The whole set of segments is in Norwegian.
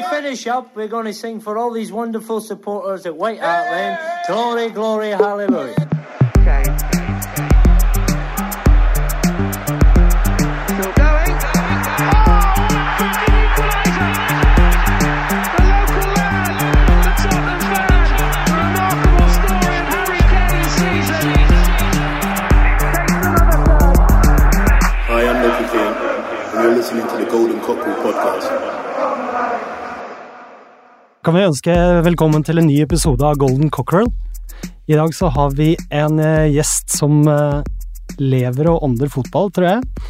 to finish up, we're going to sing for all these wonderful supporters at White Hart Lane. Glory, glory, hallelujah. Okay. Still going. Oh, an equaliser! The local lad, the Tottenham fan, remarkable story of Harry Kane's season. Hi, I'm Loki King, and you're listening to the Golden Cockerel podcast. Kan vi ønske velkommen til en ny episode av Golden Cockerel. I dag så har vi en eh, gjest som eh, lever og ånder fotball, tror jeg,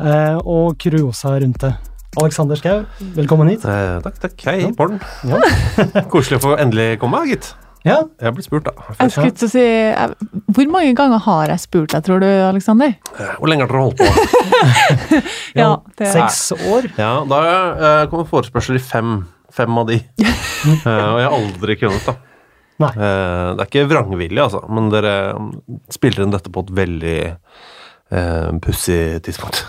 eh, og kuriosa rundt det. Alexander Schou, velkommen hit. Eh, takk, takk. Hei, Morten. Ja. Koselig å få endelig komme, gitt. Ja, Jeg har blitt spurt, da. Jeg skulle til å si Hvor mange ganger har jeg spurt deg, tror du, Aleksander? Hvor lenge har dere holdt på? Ja, det Seks år. Ja, Da kommer forespørsel i fem, fem av de. Eh, og jeg har aldri kunnet, da. Nei. Eh, det er ikke vrangvilje, altså, men dere mm, spiller inn dette på et veldig uh, pussig tidspunkt.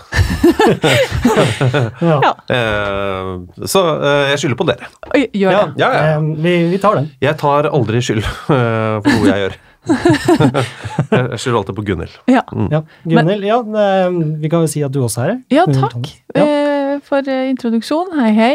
Ja. Eh, så eh, jeg skylder på dere. Gjør det. Ja, ja. eh, Vi, vi tar den. Jeg tar aldri skyld eh, for noe jeg gjør. jeg skylder alltid på Gunhild. Ja, Ja. Gunhild, ja, eh, vi kan jo si at du også er her. ja takk Ja. eh, for introduksjonen. introduksjon. Hei, hei.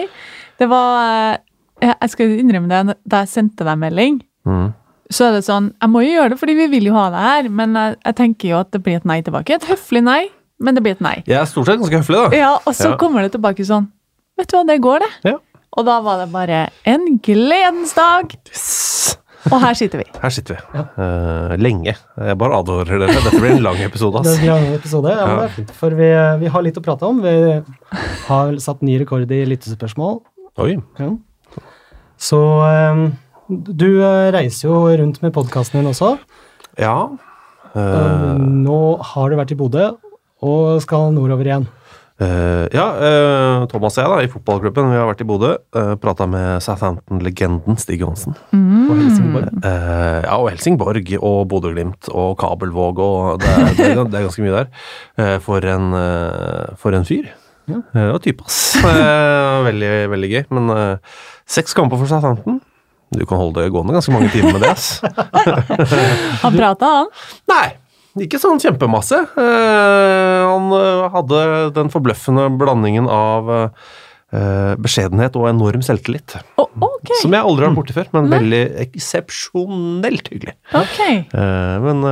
Det var eh, Jeg skal innrømme det, da jeg sendte deg melding, Mm. så er det sånn Jeg må jo gjøre det fordi vi vil jo ha deg her, men jeg, jeg tenker jo at det blir et nei tilbake. Et høflig nei, men det blir et nei. Jeg er stort sett ganske høflig, da. Ja, Og så Ja. kommer det tilbake sånn Vet du hva, det går, det. Ja. Og da var det bare en gledens dag, Yes. og her sitter vi. Her sitter vi. Eh, lenge. Jeg bare advarer dere. Dette blir en lang episode. Det blir en lang episode, ja, men Ja. det er fint, for vi, eh, vi har litt å prate om. Vi har satt ny rekord i lyttespørsmål. Oi. Ja. Så eh, du eh, reiser jo rundt med podkasten din også. Ja. Eh, Nå har du vært i Bodø og skal nordover igjen. Uh, ja, uh, Thomas og jeg da, i fotballklubben, vi har vært i Bodø. Uh, Prata med Southampton-legenden Stig Johansen. Og Helsingborg. Ja, og Helsingborg og Bodø-Glimt og Kabelvåg og det det det er ganske mye der. For, en, for en fyr. Ja. Eh, og type, ass. Eh, veldig, veldig gøy. Men uh, seks kamper for Southampton. Du kan holde det gående ganske mange timer med det, ass. Han prata, han. Nei, ikke sånn kjempemasse. Uh, han hadde den forbløffende blandingen av uh, beskjedenhet og enorm selvtillit. Oh, okay. Som jeg aldri har vært borti før, men veldig eksepsjonelt hyggelig. Okay. Men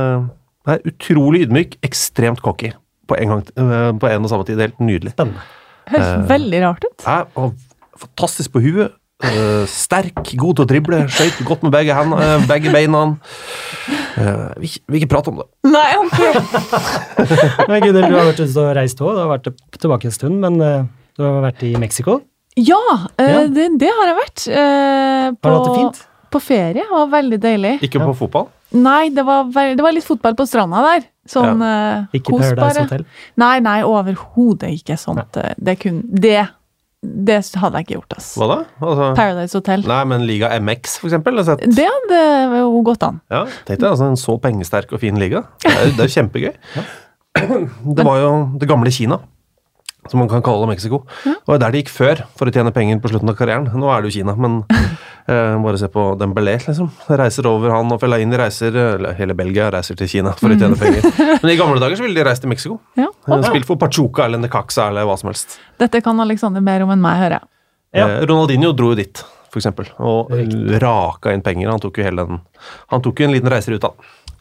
er utrolig ydmyk, ekstremt cocky på en, gang, eh, på en og samme tid. Det er helt nydelig. Spennende. Høres veldig rart ut. Ja, og fantastisk på huet. eh, sterk, god til å drible, skøyt godt med begge, hendene, eh, begge beina. Eh, vi vil ikke prate om det. Nei, ok. Men Gunhild, du har vært ute og reist òg. Du har vært tilbake en stund, men eh, du har vært i Mexico. Ja, eh, Ja. Det, det har jeg vært. eh, Har du hatt det fint? På ferie. Det var veldig deilig. Ikke på fotball. Nei, det var, det var litt fotball på stranda der. Sånn ja. Ikke kos Paradise. Hotel. Nei, nei, overhodet ikke sånt. Nei. Det, kun, det, det hadde jeg ikke gjort, ass. Hva da? Altså, Paradise Hotel. nei, men Liga MX, for eksempel. sett. Det hadde jo gått an. Ja, Tenk deg altså, en så pengesterk og fin liga. Det er, det er kjempegøy. Det var jo det gamle Kina, som man kan kalle Mexico. Det var der de gikk før, for å tjene penger på slutten av karrieren. Nå er det jo Kina, men eh, bare se på Dembélé, liksom. Reiser over han, og Fellaini reiser Eller hele Belgia reiser til Kina for å tjene penger. Men i gamle dager så ville de reist til Mexico. Ja, Okay. Spilt for Pachuca eller Necaxa eller hva som helst. Dette kan Alexander mer om enn meg, hører jeg. Ja. Eh, Ronaldinho dro jo dit, for eksempel, og raka inn penger. Han tok jo hele den Han tok jo en liten reiser ut da.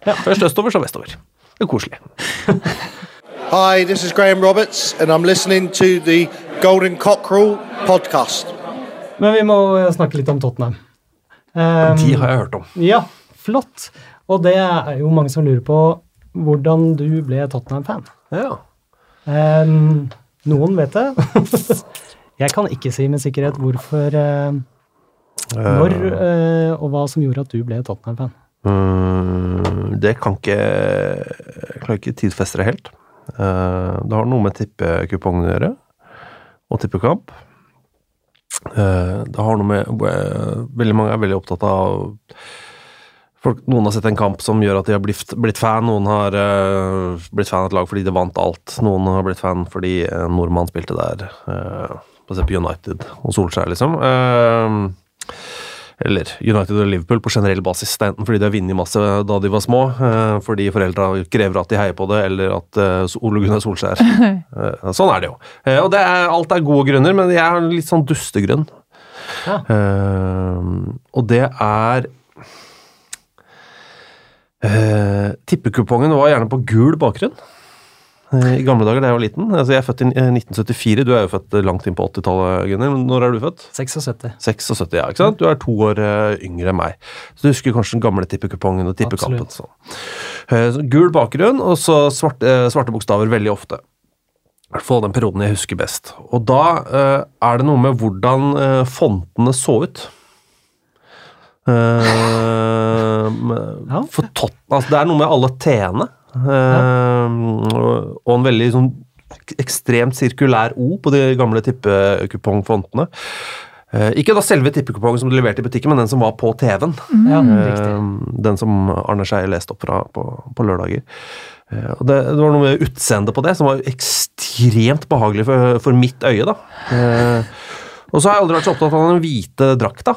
Ja. Først østover, så vestover. Det er koselig. Hi, this is Graham Roberts, and I'm listening to the Golden Cockerel podcast. Men vi må eh, snakke litt om Tottenham. Um, De har jeg hørt om. Ja, flott. Og det er jo mange som lurer på hvordan du ble Tottenham-fan. Ja. Um, noen vet det. Jeg kan ikke si med sikkerhet hvorfor, uh, når uh, og hva som gjorde at du ble Tottenham-fan. Mm, det kan ikke Jeg klarer ikke tidfeste det helt. Eh, det har noe med tippekupongen å gjøre, og tippekamp. Eh, det har noe med eh, Veldig mange er veldig opptatt av folk, Noen har sett en kamp som gjør at de har blitt, blitt fan. Noen har blitt fan av et lag fordi de vant alt. Noen har blitt fan fordi en nordmann spilte der. På United og Solskjær, liksom. Eller United og Liverpool på generell basis. Det er enten fordi de har vunnet masse da de var små, eh, fordi foreldra krever at de heier på det, eller at eh, Ole Gunnar Solskjær eh, Sånn er det jo. Og det er, alt er gode grunner, men jeg har en litt sånn dustegrunn. Ja. Og det er eh, Tippekupongen var gjerne på gul bakgrunn. Eh, I gamle dager da jeg var liten. Altså jeg er født i eh, 1974. Du er jo født langt inn på 80-tallet, Gunnhild. Når er du født? 76. 76, ja. ikke sant? Du er to år eh, yngre enn meg. Så du husker kanskje den gamle tippekupongen og tippekampen. Sånn. Eh, så gul bakgrunn, og så svarte, eh, svarte bokstaver veldig ofte. I hvert fall den perioden jeg husker best. Og da eh, er det noe med hvordan eh, fontene så ut. Uh, Ja. For tot, altså det er noe med alle T-ene. Eh, og, og en veldig sånn ekstremt sirkulær O på de gamle tippekupongfontene. Eh, ikke da selve tippekupongen som du leverte i butikken, men den som var på TV-en. Ja. Eh, Den som Arne Skeie leste opp fra på, på lørdager. Eh, Og det, det var noe med utseendet på det som var ekstremt behagelig for, for mitt øye. da. Eh, Og så har jeg aldri vært så opptatt av den hvite drakta,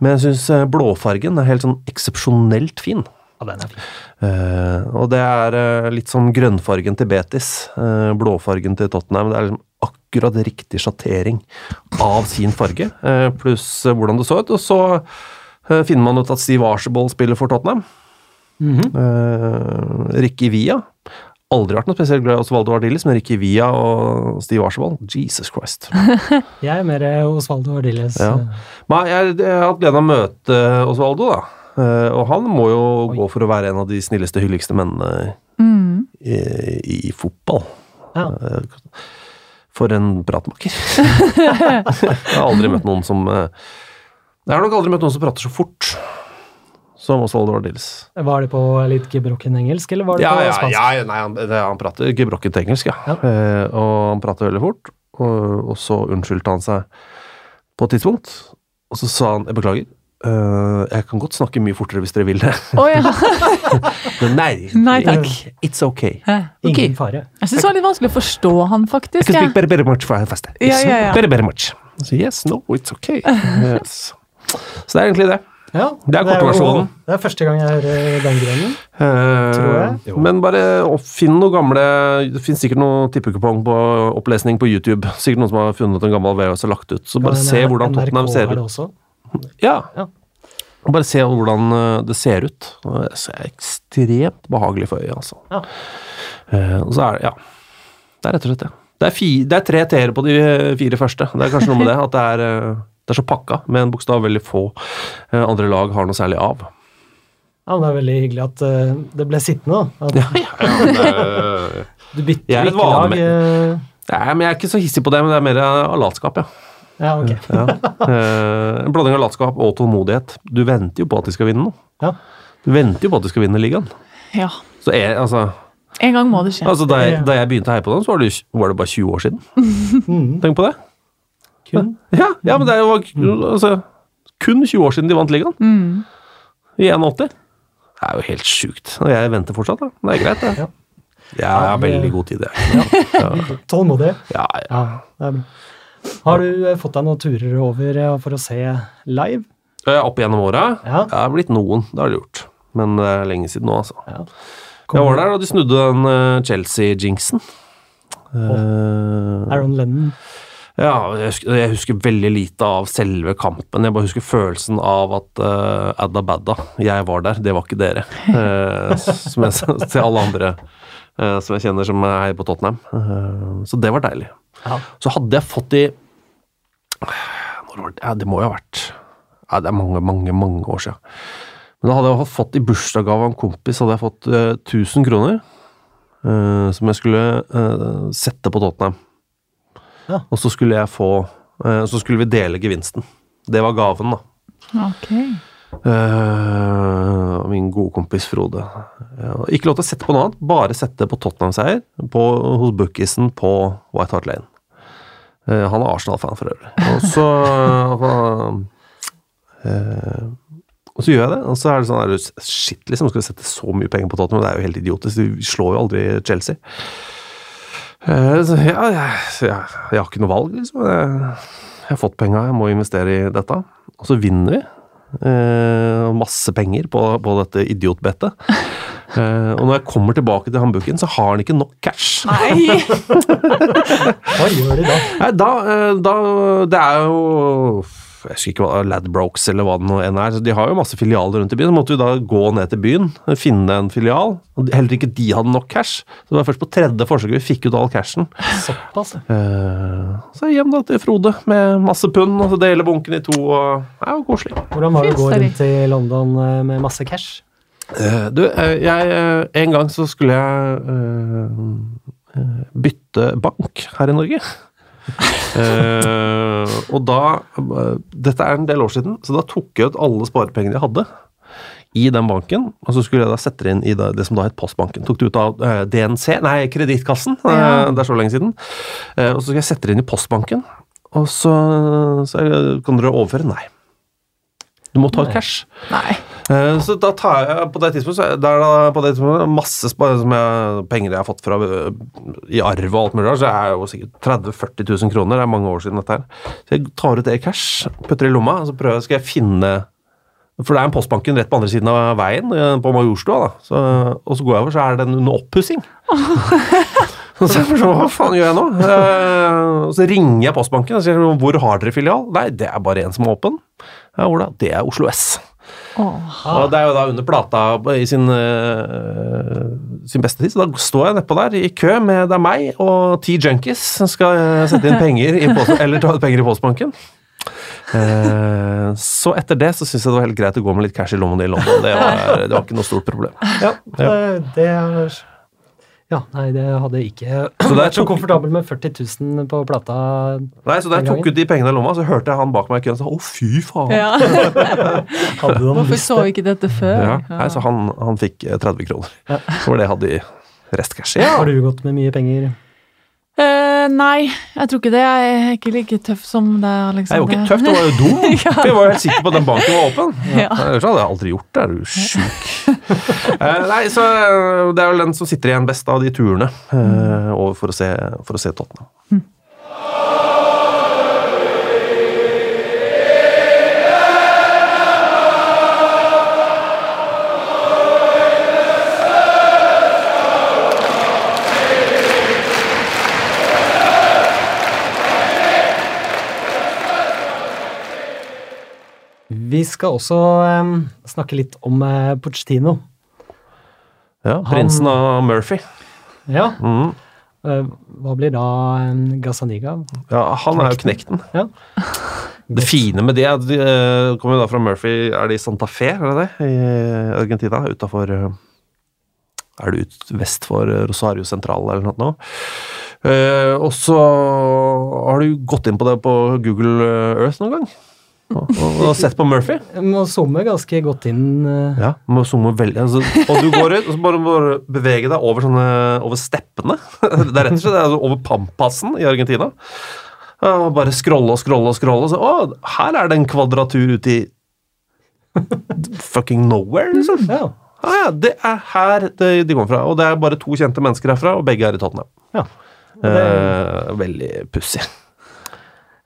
men jeg syns blåfargen er helt sånn eksepsjonelt fin. Ja, den er fin. Eh, og det er uh, litt som grønnfargen til Betis, uh, blåfargen til Tottenham. Det er liksom akkurat riktig sjattering av sin farge, pluss hvordan det så ut. Og så finner man ut at Steve Archibald spiller for Tottenham. eh, Ricky Via. Aldri vært noe spesielt glad i Osvaldo Ardiles, men Ricky Via og Steve Archibald, Jesus Christ. Jeg er mer Osvaldo Ardiles. Ja. Men jeg, jeg har hatt gleden av å møte Osvaldo, da. Eh, og han må jo gå for å være en av de snilleste, hyggeligste mennene i, i fotball. Ja. Eh, For en pratmaker. jeg har aldri møtt noen som eh, Jeg har nok aldri møtt noen som prater så fort som Osvaldo Ardilles. Var det på litt gebrokken engelsk, eller var det Ja, på ja, spansk? ja, nei, han, det, han prater gebrokkent engelsk, ja. Ja. Eh, og han prater veldig fort. Og, og så unnskyldte han seg på et tidspunkt, og så sa han jeg beklager. Eh, jeg kan godt snakke mye fortere hvis dere vil det. Oh, ja. Men nei, Nei, takk. it's okay. Jeg Ingen fare. Jeg syns det var litt vanskelig å forstå han, I faktisk. can jeg. speak very, very much for fast. Ja, ja, ja. Very, very much. So, yes, no, it's okay. Yes. Så det er egentlig det. Ja, Det er kortversjonen. Det er første gang jeg hører den grønnen. Eh, Men bare å finne noe gamle Det finnes sikkert noe tippekupong på opplesning på YouTube. Sikkert noen som har funnet en gammel VHS og lagt ut. Så bare se hvordan Tottenham ser det ut. Ja. Ja. Bare se hvordan eh, det ser ut. Det er ekstremt behagelig for øyet, altså. Ja. Eh, Og så er det Ja. Det er rett og slett det. Det er, fi, det er tre T-er på de eh, fire første. Det er kanskje noe med det. At det er, det er så pakka, med en bokstav veldig få andre lag har noe særlig av. Ja, men Det er veldig hyggelig at uh, det ble sittende. da. At Ja, ja, det er, du bytter er ikke lag. vane ja, men jeg er ikke så hissig på det, men det er mer av latskap, ja. Ja, ok. ja. Eh, en blanding av latskap og tålmodighet. Du venter jo på at de skal vinne nå. Ja. Du venter jo på at de skal vinne ligaen. Ja. Så er, altså, En gang må det skje. altså da, jeg, da jeg begynte å heie på dem, så var det, var det bare 20 år siden. Tenk på det. Kun. Ja, ja men det var altså, kun 20 år siden de vant ligaen. I 81. Det er jo helt sjukt. Og jeg venter fortsatt, da. Det er greit, det. Ja. Ja, jeg har veldig god tid, jeg. Tålmodig. Ja, ja. Ja, det er bra. Har du eh, fått deg noen turer over eh, for å se live? Eh, Opp gjennom åra? Ja. Det har blitt noen, det har det gjort. Men det er lenge siden nå, altså. Ja. Jeg var der da de snudde den Chelsea-jinxen. Eh, Aaron Lennon. ja, jeg husker, jeg husker veldig lite av selve kampen. Jeg bare husker følelsen av at uh, adda badda, jeg var der, det var ikke dere. Uh, som jeg sa til alle andre uh, som jeg kjenner som heier på Tottenham. Uh, så det var deilig. Ja. Så hadde jeg fått de det? Ja, det må jo ha vært ja, Det er mange, mange, mange år siden. Men da hadde jeg fått i bursdagsgave av en kompis hadde jeg fått uh, 1000 kroner. Uh, som jeg skulle uh, sette på Tottenham. Ja. Og så skulle jeg få eh, Så skulle vi dele gevinsten. Det var gaven, da. Ok. Eh, min gode kompis Frode. Ikke lov til å sette på noe annet, bare sette på Tottenham-seier hos Bookisen på White Hart Lane. Eh, han er Arsenal-fan for øvrig. Og så eh, Og så gjør jeg det, og så er det sånn der, Shit, liksom, skal vi sette så mye penger på Tottenham? Det er jo helt idiotisk. De slår jo aldri Chelsea. Eh, så ja, jeg, jeg, jeg har ikke noe valg, liksom. Jeg, jeg har fått penga, jeg må investere i dette. Og så vinner vi. Eh, masse penger på, på dette idiotbettet. Eh, og når jeg kommer tilbake til håndboken, så har han ikke nok cash. Nei! Hva gjør de da? Nei, da, eh, da Det er jo jeg husker ikke hva Ladbrokes eller hva det nå enn er. så De har jo masse filialer rundt i byen. Så måtte vi da gå ned til byen, finne en filial. og Heller ikke de hadde nok cash. Så det var først på tredje forsøk vi fikk ut all cashen. Såpass. Eh, Så hjem da til Frode med masse pund, og så dele bunken i to. og Det er jo koselig. Hvordan var det å gå rundt i London eh, med masse cash? Eh, Du, jeg En gang så skulle jeg bytte bank her i Norge. Eh, og da Dette er en del år siden, så da tok jeg ut alle sparepengene jeg hadde i den banken, og så skulle jeg da sette det inn i det, som da het Postbanken. Tok det ut av eh, DNC, nei, Kredittkassen, eh, Ja. det er så lenge siden. Eh, og så skal jeg sette det inn i Postbanken, og så, så jeg, kan dere overføre? Nei. Du må ta ut cash. Nei. Eh, Så da tar jeg på det tidspunktet det er da på det tidspunktet masse som jeg, penger jeg har fått fra øh, i arv og alt mulig rart, så er jo sikkert 30 000-40 000 kroner. Det er mange år siden dette her. Så jeg tar ut det i cash, putter det i lomma, så prøver jeg, skal jeg finne For det er en postbanken rett på andre siden av veien, eh, på Majorstua, da. Så, og så går jeg over, så er den under oppussing. Så jeg bare sånn, Hva faen gjør jeg nå? Eh, så ringer jeg Postbanken og sier hvor har dere filial? Nei, det er bare én som er åpen. Ja, da? Det er Oslo S. Og det er jo da under plata i sin, uh, sin beste tid, så da står jeg nedpå der i kø med det er meg og ti junkies som skal øh, sette inn penger i post, eller ta ut penger i postbanken. Eh, så etter det så syns jeg det var helt greit å gå med litt cash i lommene i London. Det var, det var ikke noe stort problem. Ja, det, det er Ja, nei, det hadde jeg ikke Så det er vært så tok- komfortabel med 40 000 på plata. Nei, så Da jeg tok ut de pengene i lomma, så hørte jeg han bak meg i køen sa 'å, fy faen'. Ja. Hadde Hvorfor så vi ikke dette før? Ja, nei, så han, han fikk eh, 30 kroner. Så var det jeg hadde i restcash. Ja. Har du gått med mye penger? Eh, nei, jeg tror ikke det. Jeg er ikke like tøff som Jeg Alexander. var ikke tøff, det var jo dum. For jeg var jo helt sikker på at den banken var åpen. Ja. Ellers hadde jeg aldri gjort det. Er du sjuk? uh, nei, så eh, det er vel den som sitter igjen best av de turene uh, over for å se, for å se Tottenham. Vi skal også um, snakke litt om uh, Pochettino. Ja, Prinsen av Murphy. Ja. Mm. eh, hva blir da em, Gazzaniga? Ja, han er jo knekten. Ja. Det fine med det de eh, kommer jo da fra Murphy, er det i Santa Fe, er det det? I Argentina, utafor Er det ut vest for Rosario Central eller noe? nå? Og så har du gått inn på det på Google Earth noen gang? Og, og, og sett på Murphy? Må zoome ganske godt inn. eh, Ja, må zoome veldig altså, Og du går ut, og så bare, bare bevege deg over sånne Over steppene. Det er rett og slett altså over Pampasen i Argentina. Og bare scrolle og scrolle og scrolle. Så, å, her er det en kvadratur ute i fucking nowhere, liksom. Ja. Ah, ja, det er her det, de kommer fra. Og det er bare to kjente mennesker herfra, og begge er i Tottenham. ja. Det, Eh, veldig pussig.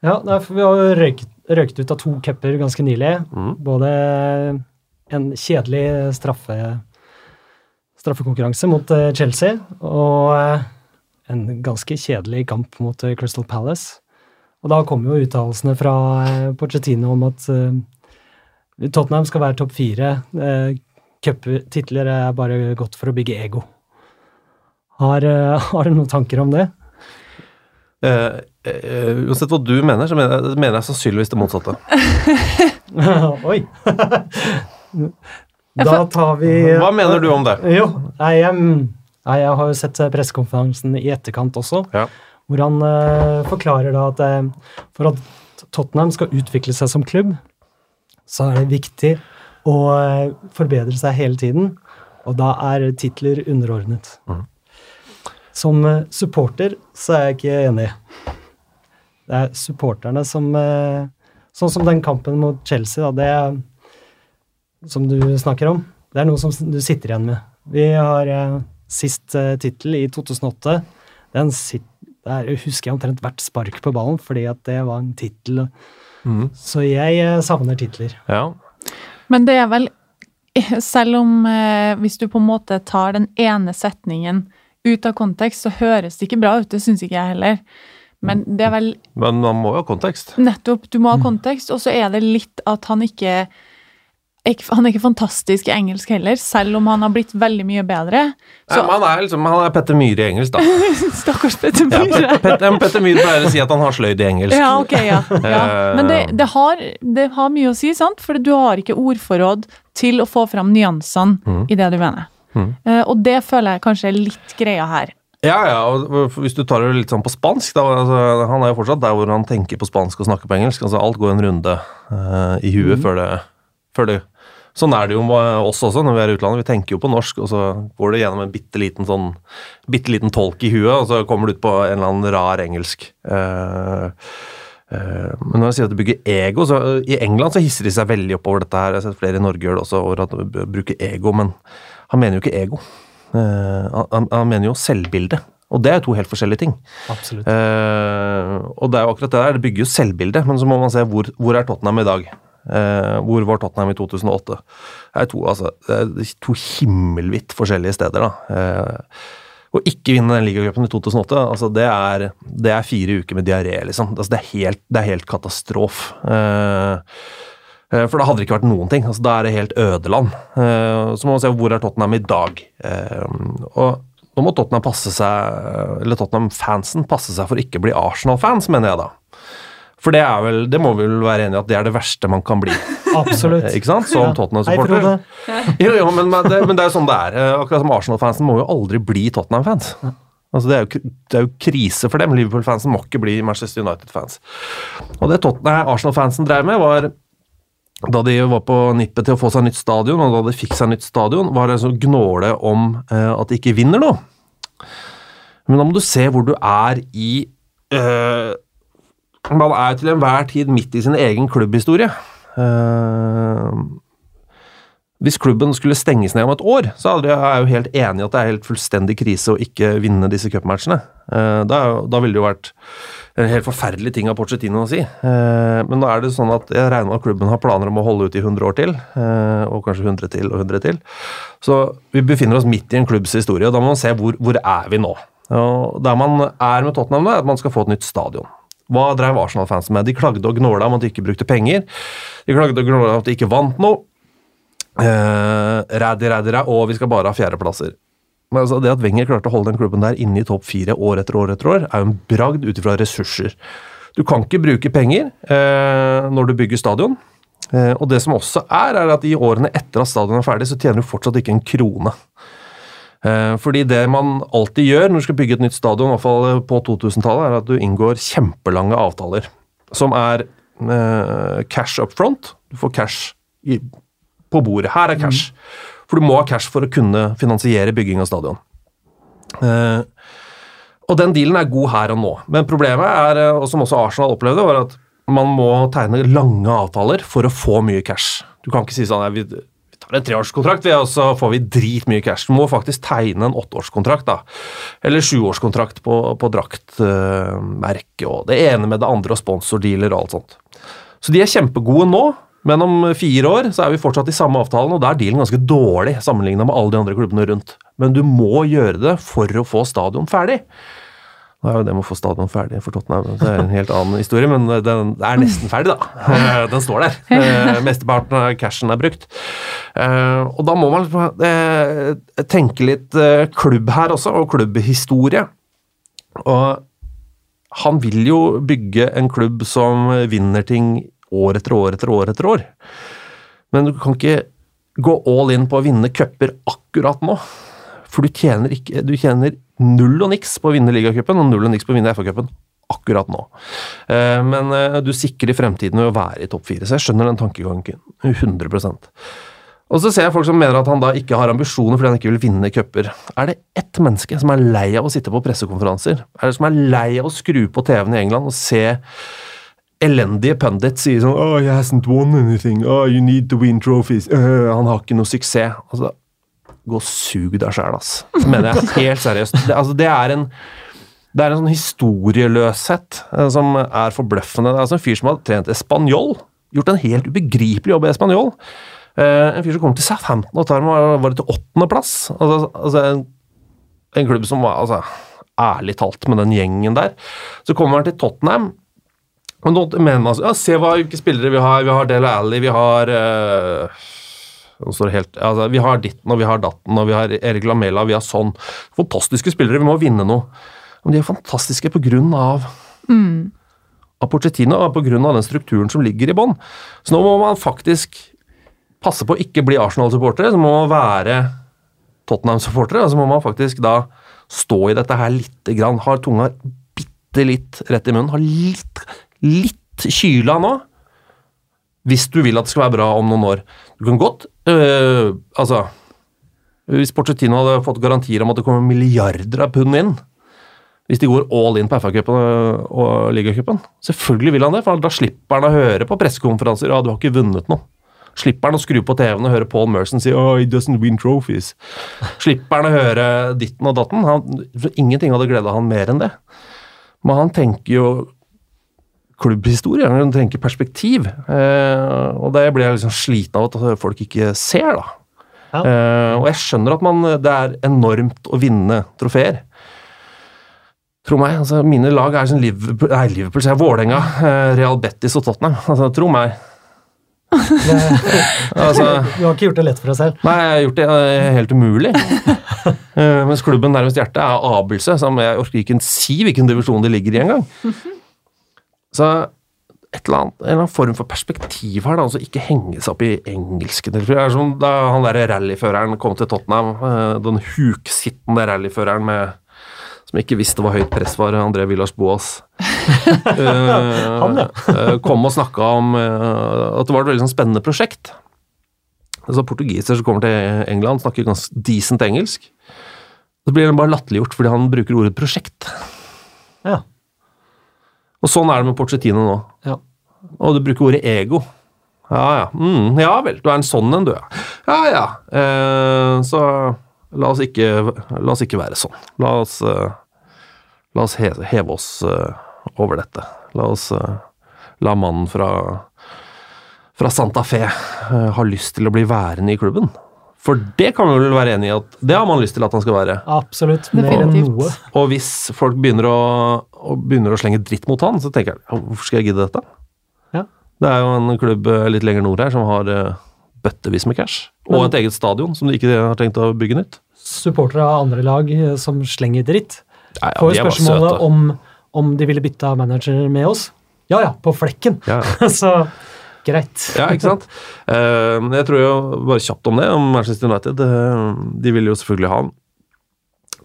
ja for vi har jo røykt, røykt ut av to cuper ganske nylig. Mm. Både en kjedelig straffe, straffekonkurranse mot eh, Chelsea og eh, en ganske kjedelig kamp mot eh, Crystal Palace. Og da kom jo uttalelsene fra Pochettino om at Tottenham skal være topp fire. Cuptitler er bare godt for å bygge ego. Har, har du noen tanker om det? Eh, uh, uansett hva du mener, så mener jeg, mener jeg sannsynligvis det motsatte. Oi! da tar vi Hva mener du om det? Jo, jeg, jeg har jo sett eh, pressekonferansen i etterkant også, Ja. hvor han uh, forklarer da at for at Tottenham skal utvikle seg som klubb, så er det viktig å forbedre seg hele tiden, og da er titler underordnet. Mhm. Som eh, supporter så er jeg ikke enig. Det er supporterne som eh, Sånn som den kampen mot Chelsea, da, det er som du snakker om. Det er noe som du sitter igjen med. Vi har eh, sist tittel i 2008. Den sitt, der husker jeg omtrent hvert spark på ballen, fordi at det var en tittel. Mm. Så jeg savner titler. Ja. Men det er vel Selv om eh, hvis du på en måte tar den ene setningen ut av kontekst, så høres det ikke bra ut. Det syns ikke jeg heller. Men det er vel Men man må jo ha kontekst. nettopp Du må ha kontekst, og så er det litt at han ikke Han er ikke fantastisk i engelsk heller, selv om han har blitt veldig mye bedre. Nei, Så men han er liksom, han er Petter Myhre i engelsk, da. Stakkars Petter Myhre. ja, Pet, Petter Myhre pleier å si at han har sløyd i engelsk. Ja, ok, ja. ja. Men det, det, har, det har mye å si, sant? For du har ikke ordforråd til å få fram nyansene i det du mener. Eh, og det føler jeg kanskje er litt greia her. Ja, ja, og hvis du tar det litt sånn på spansk da, altså, Han er jo fortsatt der hvor han tenker på spansk og snakker på engelsk. altså Alt går en runde uh, i huet før, det, før det Sånn er det jo med oss også når vi er i utlandet. Vi tenker jo på norsk, og så går det gjennom en bitte liten, sånn, bitte liten tolk i huet, og så kommer du ut på en eller annen rar engelsk. Uh, uh, men når jeg sier at det bygger ego, så eh, I England så hisser de seg veldig opp over dette her. Jeg har sett flere i Norge gjøre det også, over at de bruker ego, men han mener jo ikke ego. Eh, han, han mener jo selvbilde. Og det er jo to helt forskjellige ting. Absolutt. Uh, og det er jo akkurat det der, det bygger jo selvbilde, men så må man se hvor, hvor er Tottenham i dag. Uh, hvor var Tottenham i 2008? Det er to, altså, det er to himmelvidt forskjellige steder, da. Uh, å ikke vinne den ligacupen i 2008, altså det er, det er fire uker med diaré, liksom. Altså det, er helt, det er helt katastrof. Eh, for da hadde det ikke vært noen ting. altså Da er det helt ødeland. Eh, Så må man se hvor er Tottenham i dag. Eh, Og nå må Tottenham passe seg, eller Tottenham-fansen passe seg for ikke å bli Arsenal-fans, mener jeg da. For det er vel, det må vi vel være enige i at det er det verste man kan bli. Absolutt. Ikke sant? Som Tottenham-supporter. Jo, jo, men, men, det, men det er jo sånn det er. Eh, Akkurat som Arsenal-fansen må jo aldri bli Tottenham-fans. Altså det, er jo, det er jo krise for dem. Liverpool-fansen må ikke bli Manchester United-fans. Og det Arsenal-fansen drev med, var da de var på nippet til å få seg nytt stadion, og da de fikk seg nytt stadion, var det så gnåle om eh, at de ikke vinner noe. Men da må du se hvor du er i eh, Man er til enhver tid midt i sin egen klubbhistorie. Eh, hvis klubben skulle stenges ned om et år, så er jeg jo helt enig i at det er helt fullstendig krise å ikke vinne disse cupmatchene. Eh, Da, da ville det jo vært en helt forferdelig ting av Pochettino å si. Eh, Men da er det sånn at jeg regner med at klubben har planer om å holde ut i 100 år til, eh, og kanskje 100 til og 100 til. Så vi befinner oss midt i en klubbs historie, og da må man se hvor, hvor er vi nå. Og Der man er med Tottenham nå, er at man skal få et nytt stadion. Hva drev Arsenal-fansen med? De klagde og gnåla om at de ikke brukte penger. De klagde og gnåla om at de ikke vant noe. Eh, rædi, rædi, ræ, og vi skal bare ha fjerdeplasser. Men altså, det at Wenger klarte å holde den klubben der inne i topp fire år etter år etter år, er jo en bragd ut ifra ressurser. Du kan ikke bruke penger eh, når du bygger stadion. Eh, og det som også er, er at i årene etter at stadionet er ferdig, så tjener du fortsatt ikke en krone. Eh, fordi det man alltid gjør når du skal bygge et nytt stadion, i hvert fall på 2000-tallet, er at du inngår kjempelange avtaler. Som er eh, cash up front. Du får cash i, på bordet. Her er cash. For du må ha cash for å kunne finansiere bygging av stadion. Eh, og den dealen er god her og nå. Men problemet er, eh, og som også Arsenal opplevde, var at man må tegne lange avtaler for å få mye cash. Du kan ikke si sånn vi, tar en treårskontrakt, vi, og så får vi dritmye cash. Du må faktisk tegne en åtteårskontrakt, da. Eller sjuårskontrakt på, på draktmerke og det ene med det andre, og sponsordealer og alt sånt. Så de er kjempegode nå, men om fire år så er vi fortsatt i samme avtalen, og da er dealen ganske dårlig sammenligna med alle de andre klubbene rundt. Men du må gjøre det for å få stadion ferdig. Nå er jo det med å få stadion ferdig for Tottenham det er en helt annen historie, men den er nesten ferdig, da. Den står der. Eh, Mesteparten av cashen er brukt. Eh, Og da må man eh, tenke litt eh, klubb her også, og klubbhistorie. Og han vil jo bygge en klubb som vinner ting år etter år etter år etter år. Men du kan ikke gå all in på å vinne cuper akkurat nå. For du tjener, ikke, du tjener null og niks på å vinne ligacupen og null og niks på å vinne FA-cupen akkurat nå. Eh, Men eh, du sikrer fremtiden ved å være i topp fire, så jeg skjønner den tankegangen 100% Og så ser jeg folk som mener at han da ikke har ambisjoner fordi han ikke vil vinne cuper. Er det ett menneske som er lei av å sitte på pressekonferanser? Er det som er lei av å skru på TV-en i England og se elendige pundits sier sånn Oh, he hasn't won anything. Oh, you need to win trophies. Uh, han har ikke noe suksess. Altså, gå og sug deg sjæl, ass. Det mener jeg helt seriøst. Det, altså, det er en Det er en sånn historieløshet eh, som er forbløffende. Det er altså en fyr som har trent espanjol. Gjort en helt ubegripelig jobb i espanjol. Eh, en fyr som kommer til Southampton og tar var var til åttendeplass. Altså, altså en, en klubb som var altså, Ærlig talt, med den gjengen der. Så kommer han til Tottenham. Og nå mener man ja, Se hva hvilke spillere vi har. Vi har Dele Alli, vi har står helt, altså, Vi har ditten og vi har datten og vi har Erik Lamela, vi har sånn. Fantastiske spillere, vi må vinne noe. Men de er fantastiske på grunn av av Pochettino og på grunn av den strukturen som ligger i bånn. Så nå må man faktisk passe på å ikke bli Arsenal-supportere, så må man være Tottenham-supportere, og så må man faktisk da stå i dette her lite grann. Har tunga bitte litt rett i munnen. Har litt, litt kyla nå. Hvis du vil at det skal være bra om noen år. Du kan godt øh, Altså Hvis Pochettino hadde fått garantier om at det kommer milliarder av pund inn hvis de går all in på FA-cupen og, ligacupen. Selvfølgelig vil han det, for da slipper han å høre på pressekonferanser ja, du har ikke vunnet noe. Slipper han å skru på TV-en og høre Paul Merson si oh, he doesn't win trophies. Slipper han å høre ditten og datten. Han, ingenting hadde gleda han mer enn det. Men han tenker jo klubbhistorie, han tenker perspektiv. Eh, og det blir jeg liksom sliten av at folk ikke ser, da. Ja. Eh, og jeg skjønner at man, det er enormt å vinne trofeer. Tro meg, altså mine lag er sånn Liverpool, nei, Liverpool så jeg, Vålerenga, eh, Real Betis og Tottenham. Altså, tro meg. altså, Du har ikke gjort det lett for deg selv. Nei, jeg har gjort det helt umulig. Mens klubben nærmest hjertet er Abelse, som jeg orker ikke si hvilken divisjon de ligger i engang. Så et eller annet, en eller annen form for perspektiv her, da, altså ikke henge seg opp i engelsken. Det er som da han der rallyføreren kom til Tottenham, eh, den huksittende rallyføreren med som ikke visste hva høyt press var, André Villas Boas. Han, ja. Eh, kom og snakka om eh, at det var et veldig sånn spennende prosjekt. Altså Portugiser som kommer til England, snakker ganske decent engelsk. Så blir han bare latterliggjort fordi han bruker ordet prosjekt. Ja. Og sånn er det med Porcetino nå. Ja. Og du bruker ordet ego. Ja ja. Mm, ja vel, du er en sånn en, du, ja. Ja ja. Eh, så la oss, ikke, la oss ikke være sånn. La oss, eh, la oss heve, heve oss eh, over dette. La oss eh, la mannen fra, fra Santa Fe eh, ha lyst til å bli værende i klubben. For det kan vi vel være enig i at det har man lyst til at han skal være. Absolutt. Noe. Og hvis folk begynner å, og begynner å slenge dritt mot han, så tenker jeg hvorfor skal jeg gidde dette? Ja. Det er jo en klubb eh, litt lenger nord her som har eh, bøttevis med cash. Og et eget stadion som de ikke har tenkt å bygge nytt. Supportere av andre lag eh, som slenger dritt, Ja, ja, får spørsmålet om, om de ville bytta manager med oss. Ja ja, på flekken. Ja. Så greit. Ja, ikke sant? Eh, jeg tror jo bare kjapt om det, om Manchester United. eh, de vil jo selvfølgelig ha han.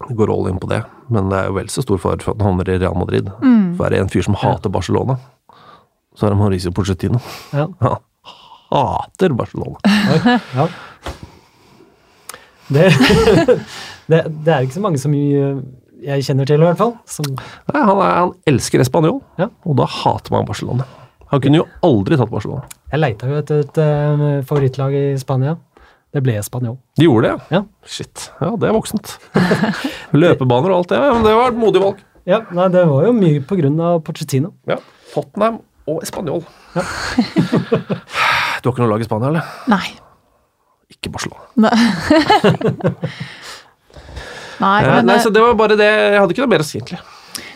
De går all in på det, men det er jo vel så stor fare for at han havner i Real Madrid. For er det en fyr som hater Barcelona, så er det Mauricio Pochettino. Ja. Han hater Barcelona. Oi, ja. Det, det, det er ikke så mange som jeg kjenner til, i hvert fall. Som, Nei, han, er, han elsker Espanol, Ja. og da hater man Barcelona. Han kunne jo aldri tatt Barcelona. jeg leita jo etter et eh, favorittlag i Spania. Det ble Spanjol. De gjorde det, Ja. Shit. Ja, det er voksent. Løpebaner og alt det. Ja, men det var et modig valg. Ja, nei, det var jo mye på grunn av Pochettino. Ja. Tottenham og Espanol. du har ikke noe lag i Spania, eller? Nei. Ikke Barcelona. Nei, Nei Eh, men nei, så det var bare det. Jeg hadde ikke noe mer å si, egentlig.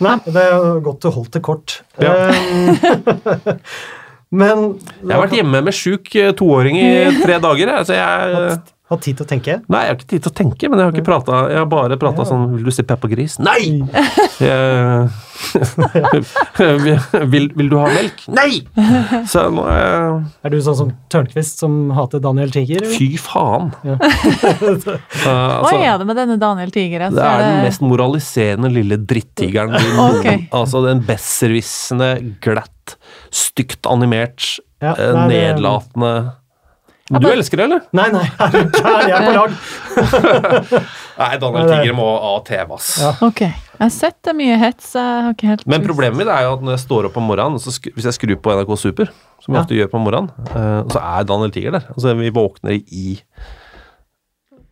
Nei, det er godt du holdt det kort. Ja. Eh, Men Jeg har vært hjemme med sjuk eh, toåring i tre dager. Så jeg Hatt tid til å tenke. Nei, jeg har ikke tid til å tenke, men jeg har ikke prata Jeg har bare prata sånn Vil du se Peppa Gris? Nei! Vil, vil, vil du ha melk? Nei! Så nå er jeg Er du sånn som Tørnquist, som hater Daniel Tiger? eller? Fy faen. Ja. altså, hva altså, er det med denne Daniel Tigre? det er den mest moraliserende lille drittigeren okay. Altså den besserwissende, glatt, stygt animert, Ja, eh, nei, det- nedlatende Du bare- elsker det, eller? Nei, nei, Herregud. Jeg er på lag. Nei, Daniel Tiger må av TV, ass. Ja. Ok. Jeg har sett det mye hets. Jeg har ikke helt Men problemet mitt er jo at når jeg står opp om morgenen, så sk hvis jeg skrur på NRK Super, som jeg Ja. ofte gjør på morgenen, eh, så er Daniel Tiger der. Altså, vi våkner i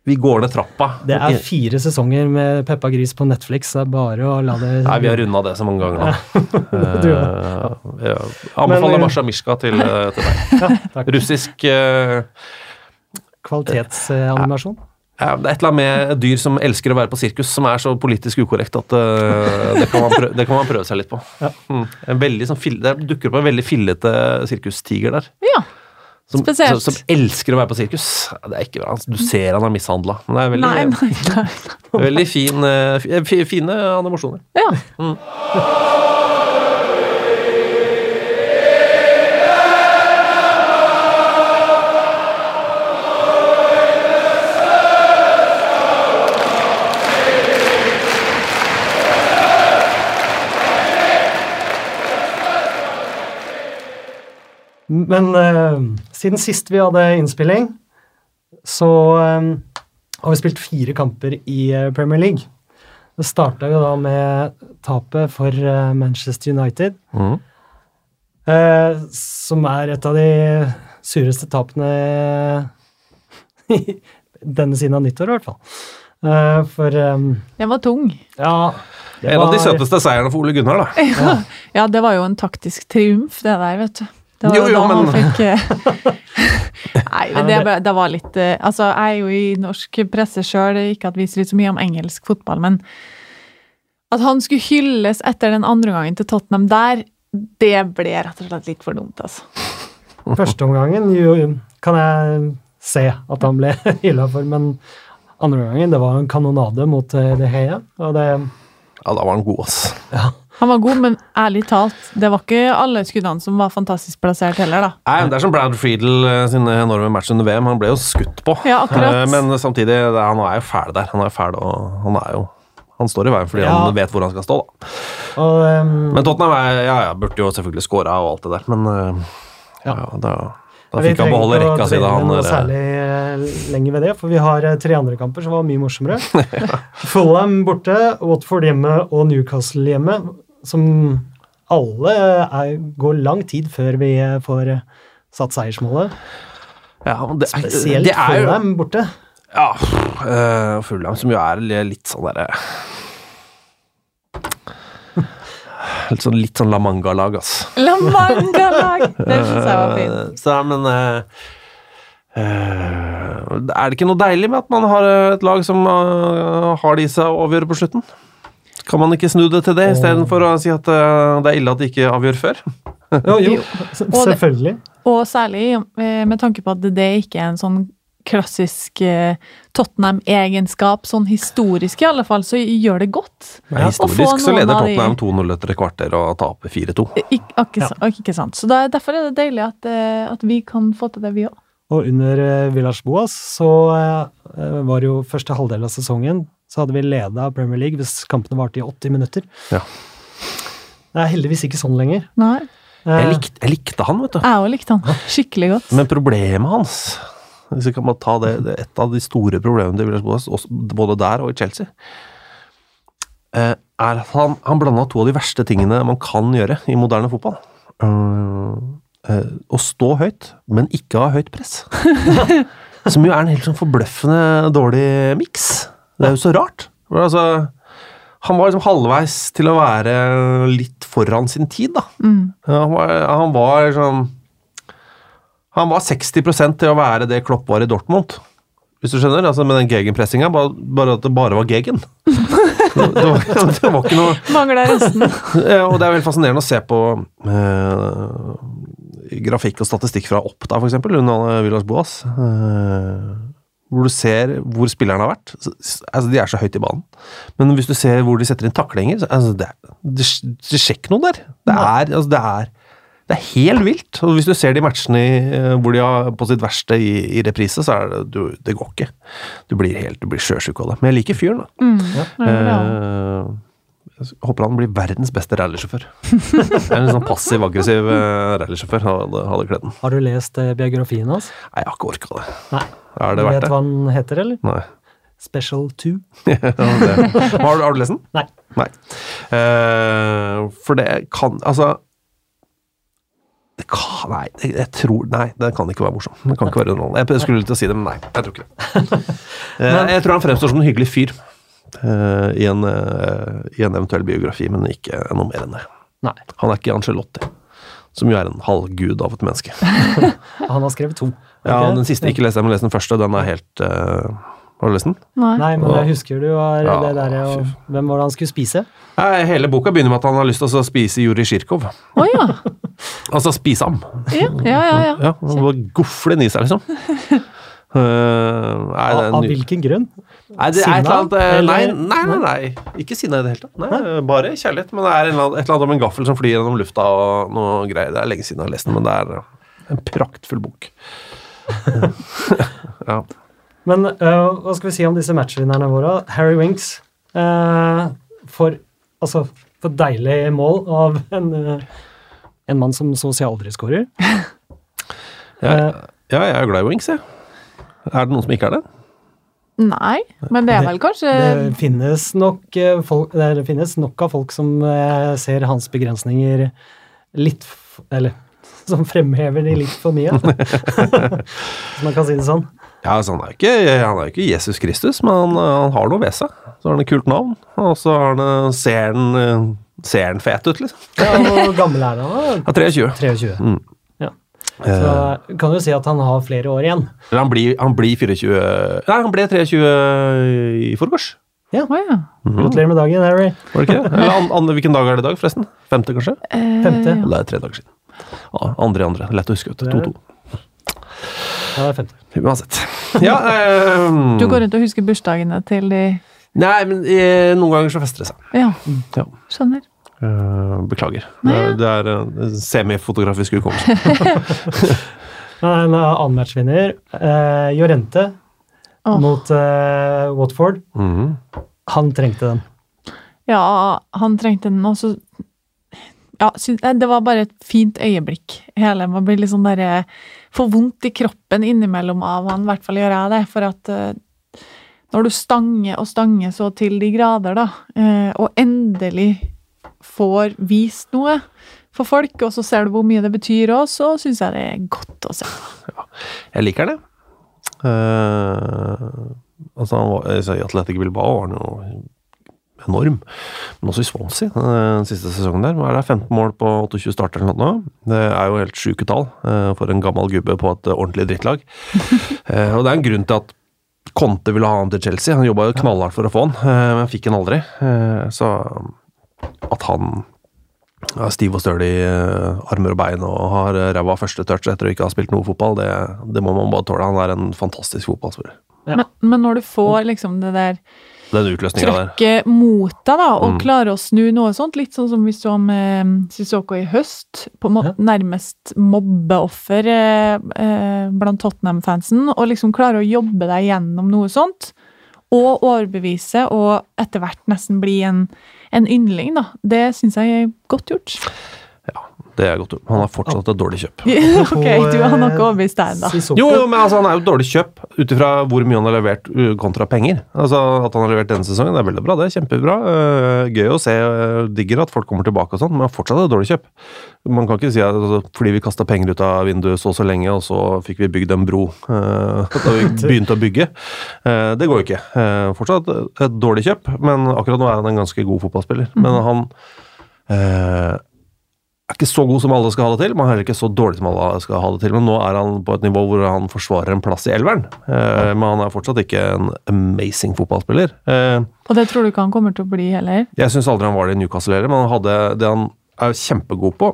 Vi går ned trappa. Det er fire sesonger med Peppa Gris på Netflix. Det er bare å la det Nei, vi har runda det så mange ganger nå. Du gjør Eh, ja. Anbefaler Men, eh, Masha Mishka til, eh, til deg. Takk. Russisk uh, Kvalitetsanimasjon. ja, Det er et eller annet med dyr som elsker å være på sirkus, som er så politisk ukorrekt at uh, det, kan man prøve, det kan man prøve seg litt på. Ja. Mm. En veldig sånn det dukker opp en veldig fillete sirkustiger der. Ja. Som, Som, som elsker å være på sirkus. Det er ikke bra. altså, Du ser han er mishandla. Men det er veldig, Nei, nei, nei. veldig fin, eh, fi- fi- fine animasjoner. Ja. Men eh, siden sist vi hadde innspilling, så um, har vi spilt fire kamper i eh, Premier League. Det starta jo da med tapet for eh, Manchester United, Mm. eh, som er et av de sureste tapene i denne siden av nyttår, i hvert fall. Eh, for um, Den var tung. ja det En av de var- søteste seierne for Ole Gunnar, da. Ja, det var jo en taktisk triumf, det der, vet du. Det var Jo, jo, da han men- fikk eh, Nei, men det, det var litt eh, Altså, jeg er jo i norsk presse sjøl, ikke at vi sier så mye om engelsk fotball, men at han skulle hylles etter den andre gangen til Tottenham der, det ble rett og slett litt for dumt, altså. Førsteomgangen kan jeg se at han ble hylla for, men andre gangen det var en kanonade mot eh, De Heia, Og det Ja, da var han god, ass. Han var god, men ærlig talt, det var ikke alle skuddene som var fantastisk plassert heller, da. Nei, Det er som Brad Friedel eh, sine enorme match under VM. Han ble jo skutt på. Ja, akkurat. Eh, Men samtidig, han er jo fæl der. Han er jo fæl, og han er jo Han står i veien fordi Ja. han vet hvor han skal stå, da. og, um, Men Tottenham er, ja, ja, burde jo selvfølgelig skåra og alt det der, men eh, ja, da, da fikk han beholde rekka si da han særlig lenger ved det, for vi har tre andre kamper som var mye morsommere. Fulham borte, Watford hjemme og Newcastle hjemme, som alle er, går lang tid før vi eh, får eh, satt seiersmålet. ja, det, er- Spesielt det er Fulham borte. Ja, uh, Fulham som jo er litt sånn derre Litt sånn, litt sånn La Manga-lag, ass. La Manga-lag! Det syns jeg var fint. Eh, Så, men uh, uh, Er det ikke noe deilig med at man har et lag som har har i seg å avgjøre på slutten? Kan man ikke snu det til det, istedenfor å si at eh, det er ille at de ikke avgjør før? Jo, jo, Jo. s- Og det- selvfølgelig. Og særlig eh, med tanke på at det ikke er en sånn klassisk eh, Tottenham-egenskap, sånn historisk i alle fall, så gjør det godt. Men historisk så leder Tottenham 2-0 etter et kvarter og taper 4-2. Ik ikke, sa- ikke sant. Så da, derfor er det deilig at, at vi kan få til det, vi òg. Og under Villas Boas så var jo første halvdel av sesongen så hadde vi leda Premier League hvis kampene varte i 80 minutter. Ja. Det er heldigvis ikke sånn lenger. Nei. Eh, Jeg likte, jeg likte han, vet du. Jeg òg likte han skikkelig godt. Men problemet hans Hvis vi kan bare ta det, det Et av de store problemene til Villas både der og i Chelsea, eh, er at han, han blanda to av de verste tingene man kan gjøre i moderne fotball. Eh, eh, å stå høyt, men ikke ha høyt press. Som jo er en helt sånn forbløffende dårlig miks. Det er jo så rart. Altså, han var liksom halvveis til å være litt foran sin tid, da. Mm. Han var, han var liksom Han var 60% til å være det Klopp var i Dortmund. Hvis du skjønner? altså Med den gegenpressinga, bare, bare at det bare var gegen. Det, det, var, det var ikke noe Mangla resten. Og det er veldig fascinerende å se på eh, grafikk og statistikk fra Oppda, f.eks., under Villas Boas. eh, hvor du ser hvor spillerne har vært. Altså, De er så høyt i banen. Men hvis du ser hvor de setter inn taklinger, så altså, det, det, det skjer ikke noe der. Det er, altså, det er det er helt vilt. Og hvis du ser de matchene i, eh, hvor de har på sitt verste i, i reprise, så er det du, Det går ikke. Du blir helt, du blir sjøsjuk av det. Men jeg liker fyren, da. Eh, jeg håper han blir verdens beste rallysjåfør. En sånn passiv-aggressiv uh, rallysjåfør. Hadde, hadde kledd den. Har du lest eh, biografien hans? Nei, jeg har ikke orka det. Nei. Er Du vet det? hva han heter, eller? Nei. Special 2. Ja. Har, har du lest den? Nei. Nei. Uh, for det kan Altså det kan, Nei, jeg, tror Nei, det kan ikke være morsom. Det kan ikke være underholdende. Jeg skulle til å si det, men nei. Jeg tror ikke det. Eh, jeg tror han fremstår som en hyggelig fyr eh, i, en, eh, i en eventuell biografi, men ikke noe mer enn det. Nei. Han er ikke Angelotti, som jo er en halvgud av et menneske. Han har skrevet to. Ja, Ok? Den siste ikke leste jeg, men leste den første. Den er helt uh, Har du lest den? Nei. Nei, men jeg husker du var Ja, det der, og. Hvem var det han skulle spise? Nei, hele boka begynner med at han har lyst til å spise Jurij Sjirkov. Oh, ja. Altså spise ham. Ja, ja, ja. ja. Ja, han bare gofler den i seg, liksom. Eh, nei, Av, av hvilken grunn? Nei, det et eller annet eh, Nei, nei, nei, nei. Ikke sinna i det hele tatt. Nei, Bare kjærlighet. Men det er et eller annet om en gaffel som flyr gjennom lufta og noe greier. Det er lenge siden jeg har lest den, men det er eh, en praktfull bok. ja. Men uh, hva skal vi si om disse matchvinnerne våre? Harry Winks uh, for, altså, for deilig mål av en, uh, en mann som så å si aldri skårer. Ja, Eh. ja, jeg er glad i Winks, jeg. Er det noen som ikke er det? Nei, men det er vel kanskje Det finnes nok, øh, folk, det finnes nok av folk som øh, ser hans begrensninger litt Eller som fremhever de litt for mye. Hvis man kan si det sånn. Ja, altså, han er jo ikke, ikke Jesus Kristus, men han, han har noe ved seg. Så har han et kult navn, og så har han, eh, ser han eh, ser han fet ut, liksom. Ja, Hvor gammel er han? da? Ja, 23. 23. Mm. Ja. Så kan du si at han har flere år igjen. Han blir, han blir 24 Nei, han ble 23 i forgårs. Å ja. Gratulerer med dagen, Harry. Var det ikke det? An, an, hvilken dag er det i dag, forresten? Femte, kanskje? Eh, Femte. Det er tre dager siden. Ja, andre i andre. Lett å huske. vet du. Det er- 2-2. Ja, det er femte. Uansett. Ja, um... Du går rundt og husker bursdagene til de Nei, men eh, noen ganger så fester det seg. Ja, Ja. skjønner. Eh, beklager. Nei, ja. Det er en semifotografisk hukommelse. En annen matchvinner, uh, Jorente oh. mot uh, Watford. Mhm. Han trengte den. Ja, han trengte den også. Ja, eh, det var bare et fint øyeblikk. Hele, Man blir litt sånn derre Får vondt i kroppen innimellom av han, i hvert fall gjør jeg det. For at eh, når du stanger og stanger så til de grader, da, eh, og endelig får vist noe for folk, og så ser du hvor mye det betyr òg, så syns jeg det er godt å se. Jeg liker det. Uh, altså, han var, I Atletic Bilbao var jo enorm. Men også i Swansea eh, den siste sesongen der. Hva er det, 15 mål på 28 starter eller noe? Det er jo helt sjuke tall uh, for en gammel gubbe på et ordentlig drittlag. uh, og det er en grunn til at Conte ville ha han til Chelsea. Han jobba jo knallhardt for å få han, men fikk han aldri. Så at han er stiv og støl i eh, armer og bein og har eh, ræva første touch etter å ikke ha spilt noe fotball, det, det må man bare tåle. Han er en fantastisk fotballspiller. Ja. Men, men når du får liksom det der Den utløsninga der. mot deg, da, og Mm. klare å snu noe sånt. Litt sånn som vi så med Sissoko i høst. På en måte Ja. nærmest mobbeoffer eh, eh, blant Tottenham-fansen. Og liksom klare å jobbe deg gjennom noe sånt. Og overbevise, og etter hvert nesten bli en, en yndling, da. Det syns jeg er godt gjort. Det er godt. Han er fortsatt et dårlig kjøp. ok, du har nok overbevist deg ennå. Jo, jo, men altså, han er jo et dårlig kjøp ut ifra hvor mye han har levert uh, kontra penger. Altså, At han har levert denne sesongen, det er veldig bra. Det er kjempebra. Uh, gøy å se. Uh, digger at folk kommer tilbake og sånn, men fortsatt et dårlig kjøp. Man kan ikke si at altså, fordi vi kasta penger ut av vinduet så og så lenge, og så fikk vi bygd en bro da vi begynte å bygge. Det går jo ikke. Fortsatt et dårlig kjøp, men akkurat nå er han en ganske god fotballspiller. Men han uh, er ikke så god som alle skal ha det til, men er heller ikke så dårlig som alle skal ha det til. Men nå er han på et nivå hvor han forsvarer en plass i elveren. Eh, men han er fortsatt ikke en amazing fotballspiller. Eh, Og det tror du ikke han kommer til å bli heller? jeg syns aldri han var det i Newcastle heller, men han hadde det han er kjempegod på.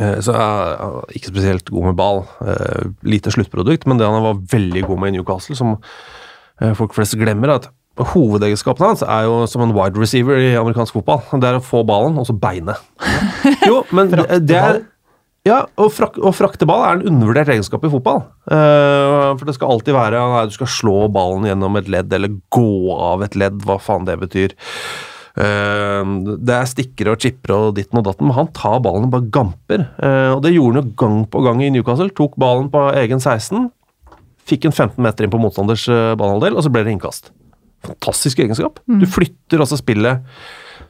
Eh, så er han ikke spesielt god med ball. Eh, lite sluttprodukt, men det han var veldig god med i Newcastle, som eh, folk flest glemmer, er at Hovedegenskapen hans er jo som en wide receiver i amerikansk fotball. Det er å få ballen, og så beine. Jo, men det, er ja, å, frak frakte ball er en undervurdert egenskap i fotball. Uh, for det skal alltid være nei, du skal slå ballen gjennom et ledd, eller gå av et ledd, hva faen det betyr. Uh, det er stikkere og chippere og ditten og datten, men han tar ballen og bare gamper. Uh, og det gjorde han jo gang på gang i Newcastle. Tok ballen på egen 16, fikk en 15 meter inn på motstanders eh, banehalvdel, og så ble det innkast. Fantastisk egenskap. Du flytter også spillet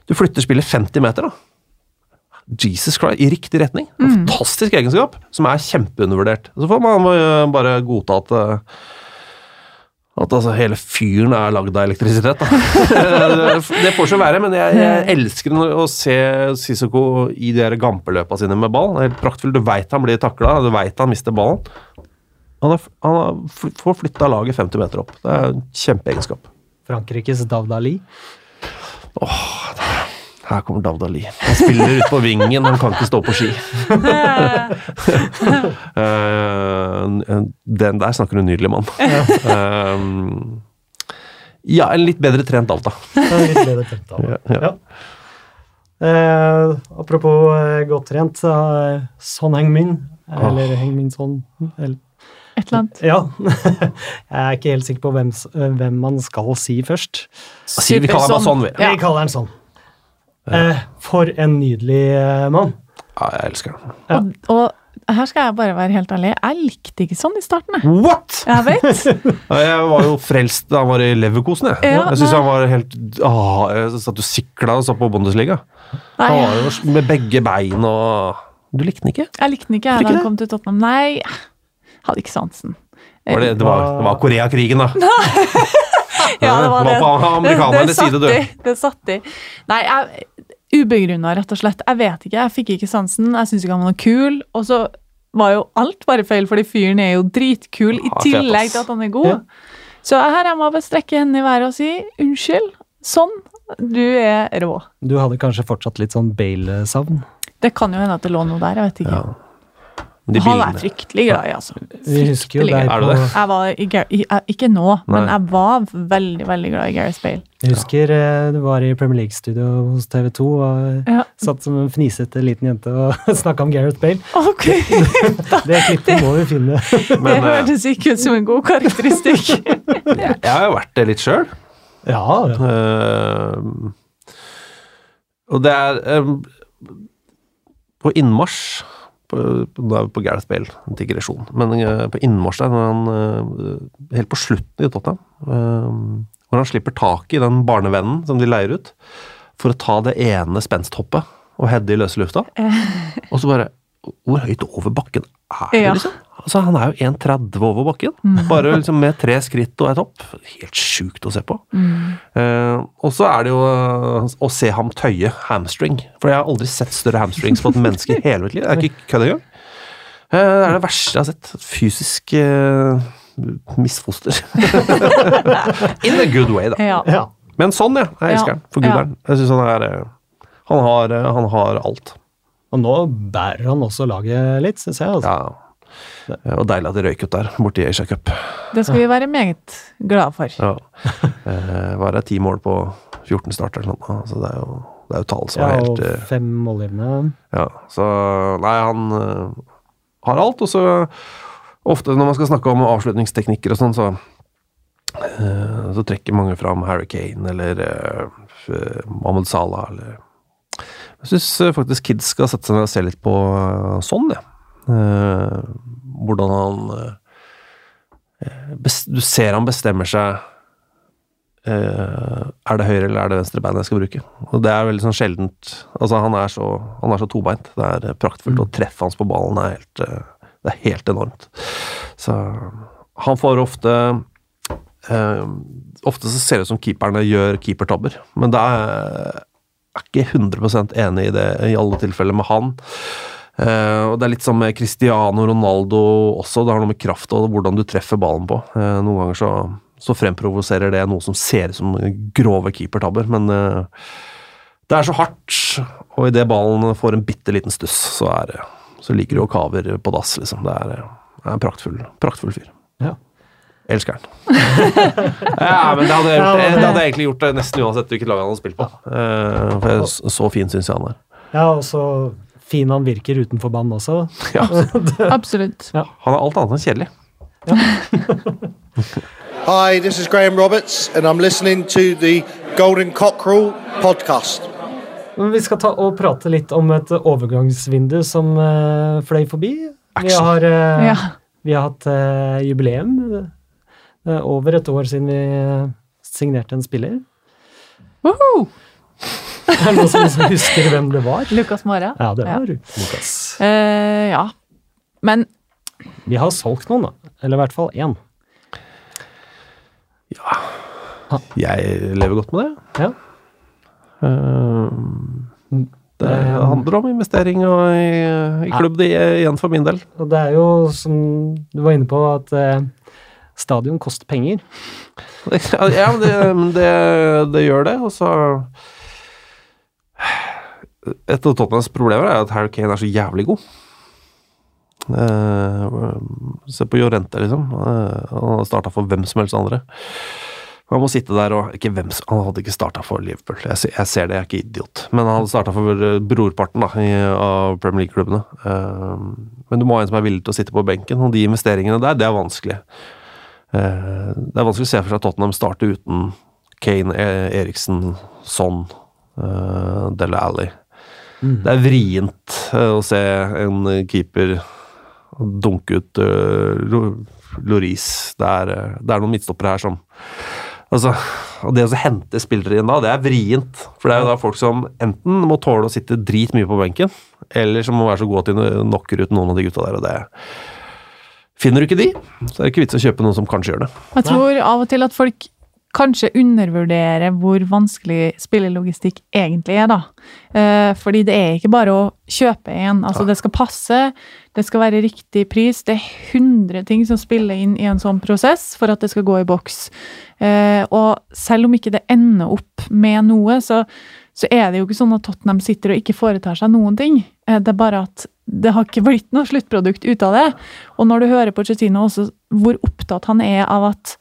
Du flytter spillet 50 meter, da. Jesus Christ, i riktig retning. En fantastisk egenskap, som er kjempeundervurdert. Så får man bare godta at øh, at altså, hele fyren er lagd av elektrisitet. Da. det får så være, men jeg, jeg elsker å se Sissoko i de gampeløpa sine med ball. Det er helt praktfullt. Du veit han blir takla, du veit han mister ballen. Han, er, han er, får flytta laget 50 meter opp. Det er en kjempeegenskap. Frankrikes Davdali? Åh, det Ali. Her kommer Davd Ali. Han spiller ute på vingen, han kan ikke stå på ski. Eh, den der snakker du nydelig, mann. Eh, ja, en litt bedre trent Alta. Litt bedre trent Alta, Ja, ja. Ja. Eh, apropos eh, godt trent, eh, Son Hengmin, eller Hengmin Son eller, Et eller annet. Ja. Jeg er ikke helt sikker på hvem, eh, hvem man skal si først. Si, vi kaller ham bare sånn, vi. Ja. Vi kaller ham sånn. Eh, for en nydelig eh, mann. Ja, jeg elsker den. Ja. Og, og her skal jeg bare være helt ærlig. Jeg likte ikke sånn i starten. jeg. What?! Jeg vet. Jeg var jo frelst da han var i Leverkosen, jeg. Ja, jeg syns han var helt åh, Jeg satt og sikla og så på Bundesliga. Nei, Han var jo med begge bein og Du likte den ikke? jeg likte den ikke jeg da han kom til Tottenham. Nei, hadde ikke sansen. Var det, det, var, det var Koreakrigen, da. Ja, det var det. på amerikanernes det, side, du. det satt i. Nei, jeg, ubegrunna, rett og slett. Jeg vet ikke. Jeg fikk ikke sansen. Jeg syns ikke han var noe kul. Og så var jo alt bare feil, fordi fyren er jo dritkul i tillegg til at han er god. Ja. Så her jeg må bare strekke hendene i været og si unnskyld. Sånn. Du er rå. Du hadde kanskje fortsatt litt sånn Bale-savn? Det kan jo hende at det lå noe der. Jeg vet ikke. Ja. Han er fryktelig glad i, altså. Vi husker jo Fryktelig deg glad. Er du på det? Jeg var i Gar Ikke nå, men jeg var veldig, veldig glad i Gareth Bale. Jeg husker eh, du var i Premier League-studio hos TV 2 og Ja. satt som en fnisete liten jente og snakka om Gareth Bale. Ok, Det klippet må vi finne. Det Men eh, hørtes ikke ut som en god karakteristikk. jeg har jo vært det litt sjøl. Ja, ja. og det er um, På innmarsj på, Da er vi på Gareth spill, digresjon. Men eh, på innmarsj der, han eh, Helt på slutten i Tottenham, eh, hvor han slipper taket i den barnevennen som de leier ut, for å ta det ene spensthoppet og heade i løse lufta. Og så bare Hvor høyt over bakken er det, Ja. liksom? Altså, han er jo 1,30 over bakken. Bare liksom med tre skritt og et hopp. Helt sjukt å se på. Eh, og så er det jo eh, å se ham tøye hamstring. For jeg har aldri sett større hamstrings på et menneske i hele mitt liv. Det er ikke kødd engang. Eh, det er det verste jeg har sett. Et Fysisk eh, misfoster. In a good way, da. Ja. ja. Men sånn, ja. Jeg elsker Ja. han. For guderen. Jeg syns han er eh, han har, eh, han har alt. Og nå bærer han også laget litt, syns jeg. Altså. Ja. Eh, Og deilig at det røyk ut der, borti Asia Cup. Det skal vi være meget glade for. Ja. Eh, var det ti mål på 14 starter eller noe? Altså, det er jo, det er jo tall som Ja, er og Ja, og fem målgivende. Ja, så Nei, han uh, har alt, og så ofte når man skal snakke om avslutningsteknikker og sånn, så uh, så trekker mange fram Harry Kane eller uh, Mohammed Salah eller Jeg syns faktisk kids skal sette seg ned og se litt på eh, sånn, jeg. Eh, hvordan han eh, Du ser han bestemmer seg eh, Er det høyre eller er det venstre bein jeg skal bruke? Og det er veldig sånn sjeldent Altså, han er så, han er så tobeint. Det er eh, praktfullt. Å treffe hans på ballen er helt eh, Det er helt enormt. Så han får ofte eh, Ofte så ser det ut som keeperne gjør keepertabber, men det er jeg ikke 100% enig i det i alle tilfeller med han. Uh, og Det er litt som med Cristiano Ronaldo også. Det har noe med kraft og hvordan du treffer ballen på. Uh, noen ganger så, så fremprovoserer det noe som ser ut som grove keepertabber, men uh, det er så hardt, og idet ballen får en bitte liten stuss, så, er, så ligger det og kaver på dass, liksom. Det er, er en praktfull, praktfull fyr. Ja. Elsker han. ja, men det hadde, jeg gjort, det hadde jeg egentlig gjort det nesten uansett hvilket lag han hadde spilt på. Eh, for jeg, så fin syns jeg han er. Ja, og så fin han virker utenfor banen også. Ja, Absolutt. han er alt annet enn kjedelig. Hi, this is Graham Roberts, and I'm listening to the Golden Cockerel podcast. Vi skal ta og prate litt om et overgangsvindu som uh, fløy forbi. Vi har, uh, Ja. vi har hatt uh, jubileum. Det er over et år siden vi eh, signerte en spiller. Woohoo! Er det noen som husker hvem det var? Lukas Mora. Ja, det Ja. var Lukas. Uh, ja. Men Vi har solgt noen, da. Eller i hvert fall én. Jeg lever godt med det. Ja. Uh, Det handler om investering og i, i klubb det igjen for min del. Og det er jo, som du var inne på, at eh, stadion koster penger. Ja, men det, det, det gjør det, og så Et av Tottenhams problemer er at Harry Kane er så jævlig god. Uh, se på Jorente, liksom. Uh, han har starta for hvem som helst andre. Han må sitte der og ikke hvem, Han hadde ikke starta for Liverpool, jeg, jeg ser det, jeg er ikke idiot. Men han hadde starta for eh, brorparten da, i, av Premier League-klubbene. Uh, men du må ha en som er villig til å sitte på benken, og de investeringene der, det er vanskelig. Eh, det er vanskelig å se for seg at Tottenham starter uten Kane, E- Eriksen, Son, Della Dele Alli. Det er vrient eh, å se en keeper dunke ut Loris. Det er, eh, det er noen midtstoppere her som Altså, og Det å hente spillere inn da, det er vrient. For det er jo da folk som enten må tåle å sitte dritmye på benken, eller som må være så gode at de knocker ut noen av de gutta der. og det Finner du ikke de, så er det ikke vits å kjøpe noen som kanskje gjør det. jeg tror av og til at folk kanskje undervurderer hvor vanskelig spillelogistikk egentlig er, da. Eh, fordi det er ikke bare å kjøpe en. Altså, det skal passe, det skal være riktig pris. Det er 100 ting som spiller inn i en sånn prosess for at det skal gå i boks. Eh, og selv om ikke det ender opp med noe, så, så er det jo ikke sånn at Tottenham sitter og ikke foretar seg noen ting. Eh, det er bare at det har ikke blitt noe sluttprodukt ut av det. Og når du hører på Chetino også hvor opptatt han er av at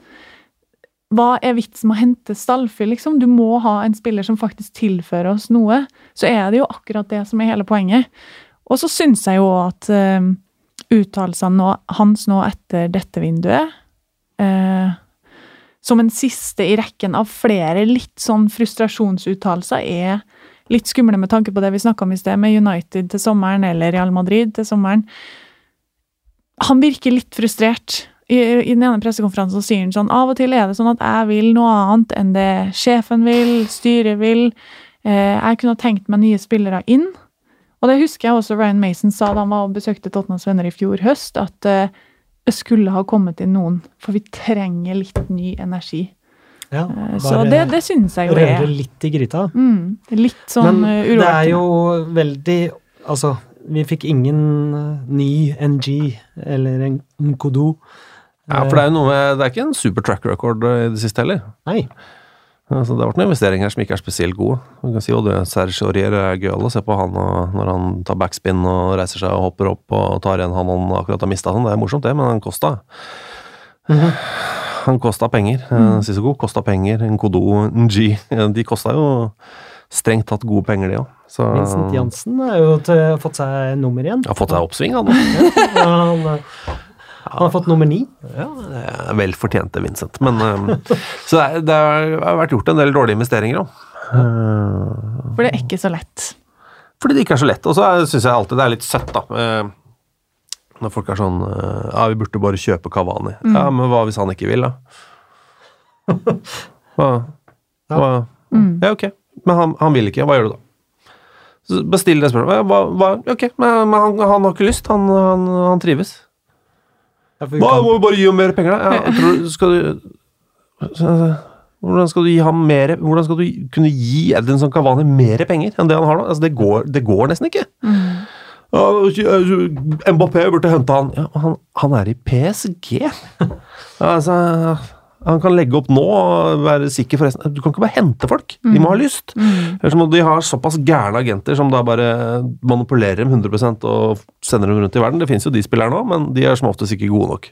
hva er vitsen med å hente stallfyll, liksom? Du må ha en spiller som faktisk tilfører oss noe. Så er det jo akkurat det som er hele poenget. Og så syns jeg jo at uh, uttalelsene hans nå etter dette vinduet eh, Som en siste i rekken av flere litt sånn frustrasjonsuttalelser er litt skumle med tanke på det vi snakka om i sted, med United til sommeren eller Real Madrid til sommeren. Han virker litt frustrert. I, I den ene pressekonferansen sier han sånn Av og til er det sånn at jeg vil noe annet enn det sjefen vil, styret vil. Eh, jeg kunne tenkt meg nye spillere inn. Og det husker jeg også Ryan Mason sa da han var og besøkte Tottenhams venner i fjor høst, at eh, skulle ha kommet inn noen, for vi trenger litt ny energi. Ja, Eh, så det, det synes jeg jo Røre er litt i gryta. mm, litt sånn Men eh, det er jo veldig Altså, vi fikk ingen eh, ny NG eller en Nkodo. Ja, for det er jo noe med, det er ikke en super track record i det siste heller. Nei. Altså, det har vært noen investeringer her som ikke er spesielt gode. Man kan si at Serge Aurier er gøyal å se på han når han tar backspin og reiser seg og hopper opp og tar igjen han han akkurat har mista. Det er morsomt, det, men han kosta. Han kosta penger. Mm. Sissoko kosta penger. Nkodo, Ng De kosta jo strengt tatt gode penger, de òg. Vincent Jansen har jo fått seg nummer igjen. har fått seg oppsving, han. Ja, han, han har fått nummer ni. Ja, det er vel fortjente, Vincent. Men, eh, så det, er, det har vært gjort en del dårlige investeringer òg. For det er ikke så lett. Fordi det ikke er så lett. Og så syns jeg alltid det er litt søtt, da. eh, Når folk er sånn eh, Ja, vi burde bare kjøpe Kavani. Ja, men hva hvis han ikke vil, da? Hva? hva? Ja, ok. Men han, han vil ikke. Hva gjør du da? Bestill det spørsmålet. Hva, hva? Ok, men, men han, han har ikke lyst. Han, han, han trives. Ja, Hva, kan- må vi bare gi ham mer penger, da? Ja, tror, du- skal du hvordan skal du gi ham mer Hvordan skal du kunne gi Edinson Cavani mer penger enn det han har nå? Altså, det, går, det går nesten ikke. Ja, Mbappé burde hente han. Ja, han, han er i PSG. altså, han kan legge opp nå og være sikker for resten. Du kan ikke bare hente folk. De må ha lyst. Ellers må de ha såpass gærne agenter som da bare manipulerer dem 100% og sender dem rundt i verden. Det finnes jo de spillerne òg, men de er som oftest ikke gode nok.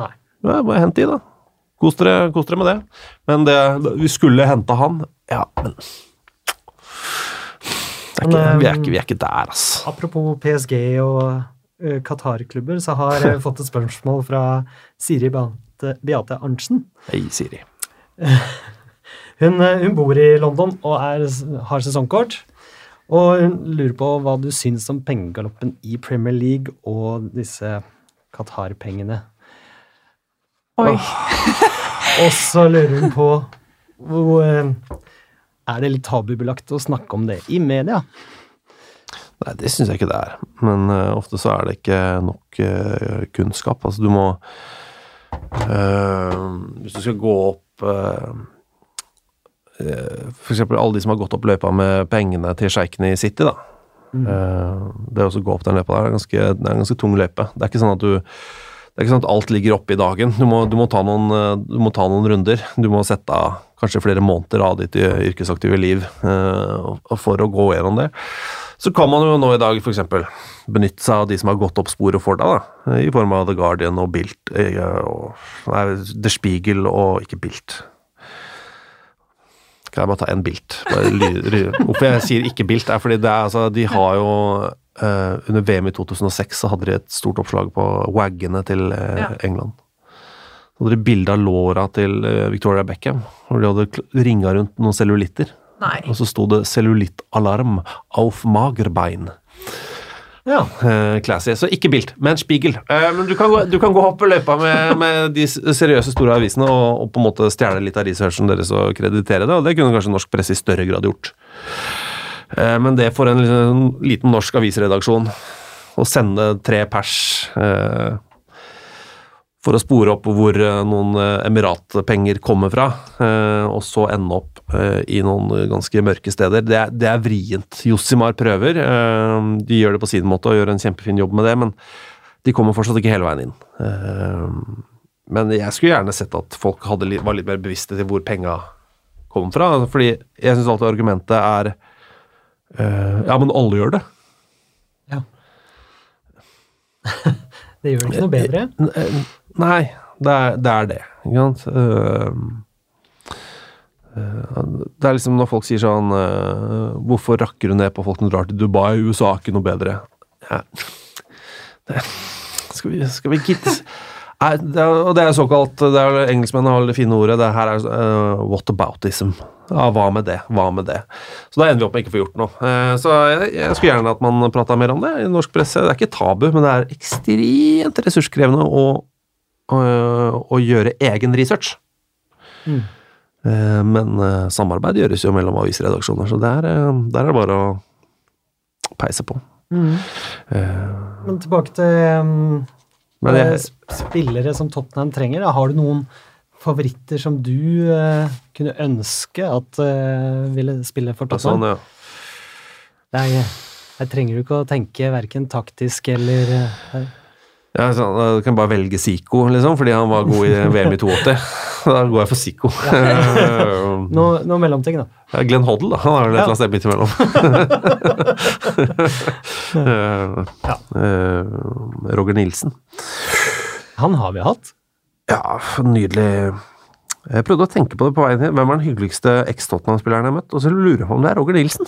Nei. Ja, bare hent de, da. Kos dere, kos dere med det. Men det, vi skulle hente han. Ja, men ikke, vi, er ikke, vi er ikke der, altså. Apropos PSG og uh, Qatar-klubber, så har jeg fått et spørsmål fra Siri Beate, Beate Arntzen. Hei, Siri. Hun, eh, hun bor i London og er, har sesongkort. Og hun lurer på hva du syns om pengegaloppen i Premier League og disse Qatar-pengene. Oi. Og så lurer hun på hvor, eh, Er det litt tabubelagt å snakke om det i media? Nei, det syns jeg ikke det er. Men uh, ofte så er det ikke nok uh, kunnskap. Altså, du må eh, Hvis du skal gå opp uh, For eksempel alle de som har gått opp løypa med pengene til sjeikene i City, da. Eh, det å gå opp den løypa der er ganske, det er en ganske tung løype. Det er ikke sånn at du det er ikke sånn at alt ligger oppe i dagen. Du må, du må, ta, noen, eh, du må ta noen runder. Du må sette av kanskje flere måneder av ditt eh, yrkesaktive liv uh, for å gå gjennom det. Så kan man jo nå i dag f.eks. benytte seg av de som har gått opp sporet for deg, da, i form av The Guardian og Bilt eh, og nei, The Spiegel og ikke Bilt. Kan jeg bare ta en Bilt? Hvorfor jeg sier ikke Bilt, er fordi det er, altså, de har jo uh, Under VM i 2006 så hadde de et stort oppslag på waggene til uh, Ja. England. Så hadde de bilde av låra til uh, Victoria Beckham, hvor de hadde ringa rundt noen cellulitter. Nei. Og så sto det 'cellulittalarm auf Magerbein'. Ja. Eh, classy. Så ikke Bilt, men Spiegel. Eh, men du kan, gå, du kan gå opp løypa med, med de seriøse store avisene og, og på en måte stjele litt av researchen deres og kreditere det, og det kunne kanskje norsk presse i større grad gjort. Eh, men det for en liksom, liten norsk avisredaksjon å sende tre pers eh, for å spore opp hvor noen emiratpenger kommer fra, eh, og så ende opp eh, i noen ganske mørke steder. Det er, det er vrient. Jossimar prøver. eh, De gjør det på sin måte og gjør en kjempefin jobb med det, men de kommer fortsatt ikke hele veien inn. Eh, Men jeg skulle gjerne sett at folk hadde, var litt mer bevisste til hvor penga kom fra. Fordi jeg syns alltid argumentet er Ja, men alle gjør det. ja. det gjør det ikke noe bedre. Nei, det er det. Er det ikke sant? Eh, eh, det er liksom når folk sier sånn eh, Hvorfor rakker du ned på folk som drar til Dubai? USA er ikke noe bedre. Ja. Det, skal vi, skal vi gitte Nei, det er, og det er såkalt det er Engelskmennene har det fine ordet. Det her er uh, whataboutism. Ja, hva med det? Hva med det? Så da ender vi opp med ikke å få gjort noe. Uh, så jeg, jeg skulle gjerne at man prata mer om det i norsk presse. Det er ikke tabu, men det er ekstremt ressurskrevende å, å, å gjøre egen research. Mm. Eh, men eh, samarbeid gjøres jo mellom avisredaksjoner, så der, eh, der er det bare å peise på. Mm. Men tilbake til um, men jeg, spillere som Tottenham trenger. Da. Har du noen favoritter som du uh, kunne ønske at uh, ville spille for sånn, ja. Der, der trenger du ikke å tenke verken taktisk eller eh, Ja, så, Du kan bare velge Zico, liksom, fordi han var god i VM i 82. Da går jeg for Zico. noe, noe mellomting, da. Ja, Glenn Hoddle, da. Han er vel et Ja. eller annet sted midt imellom. Eh, eh, Roger Nilsen. Han har vi hatt. Ja, nydelig. Jeg prøvde å tenke på det på veien hit. Hvem er den hyggeligste eks-Tottenham-spilleren jeg har møtt? Og så lurer jeg på om det er Roger Nilsen.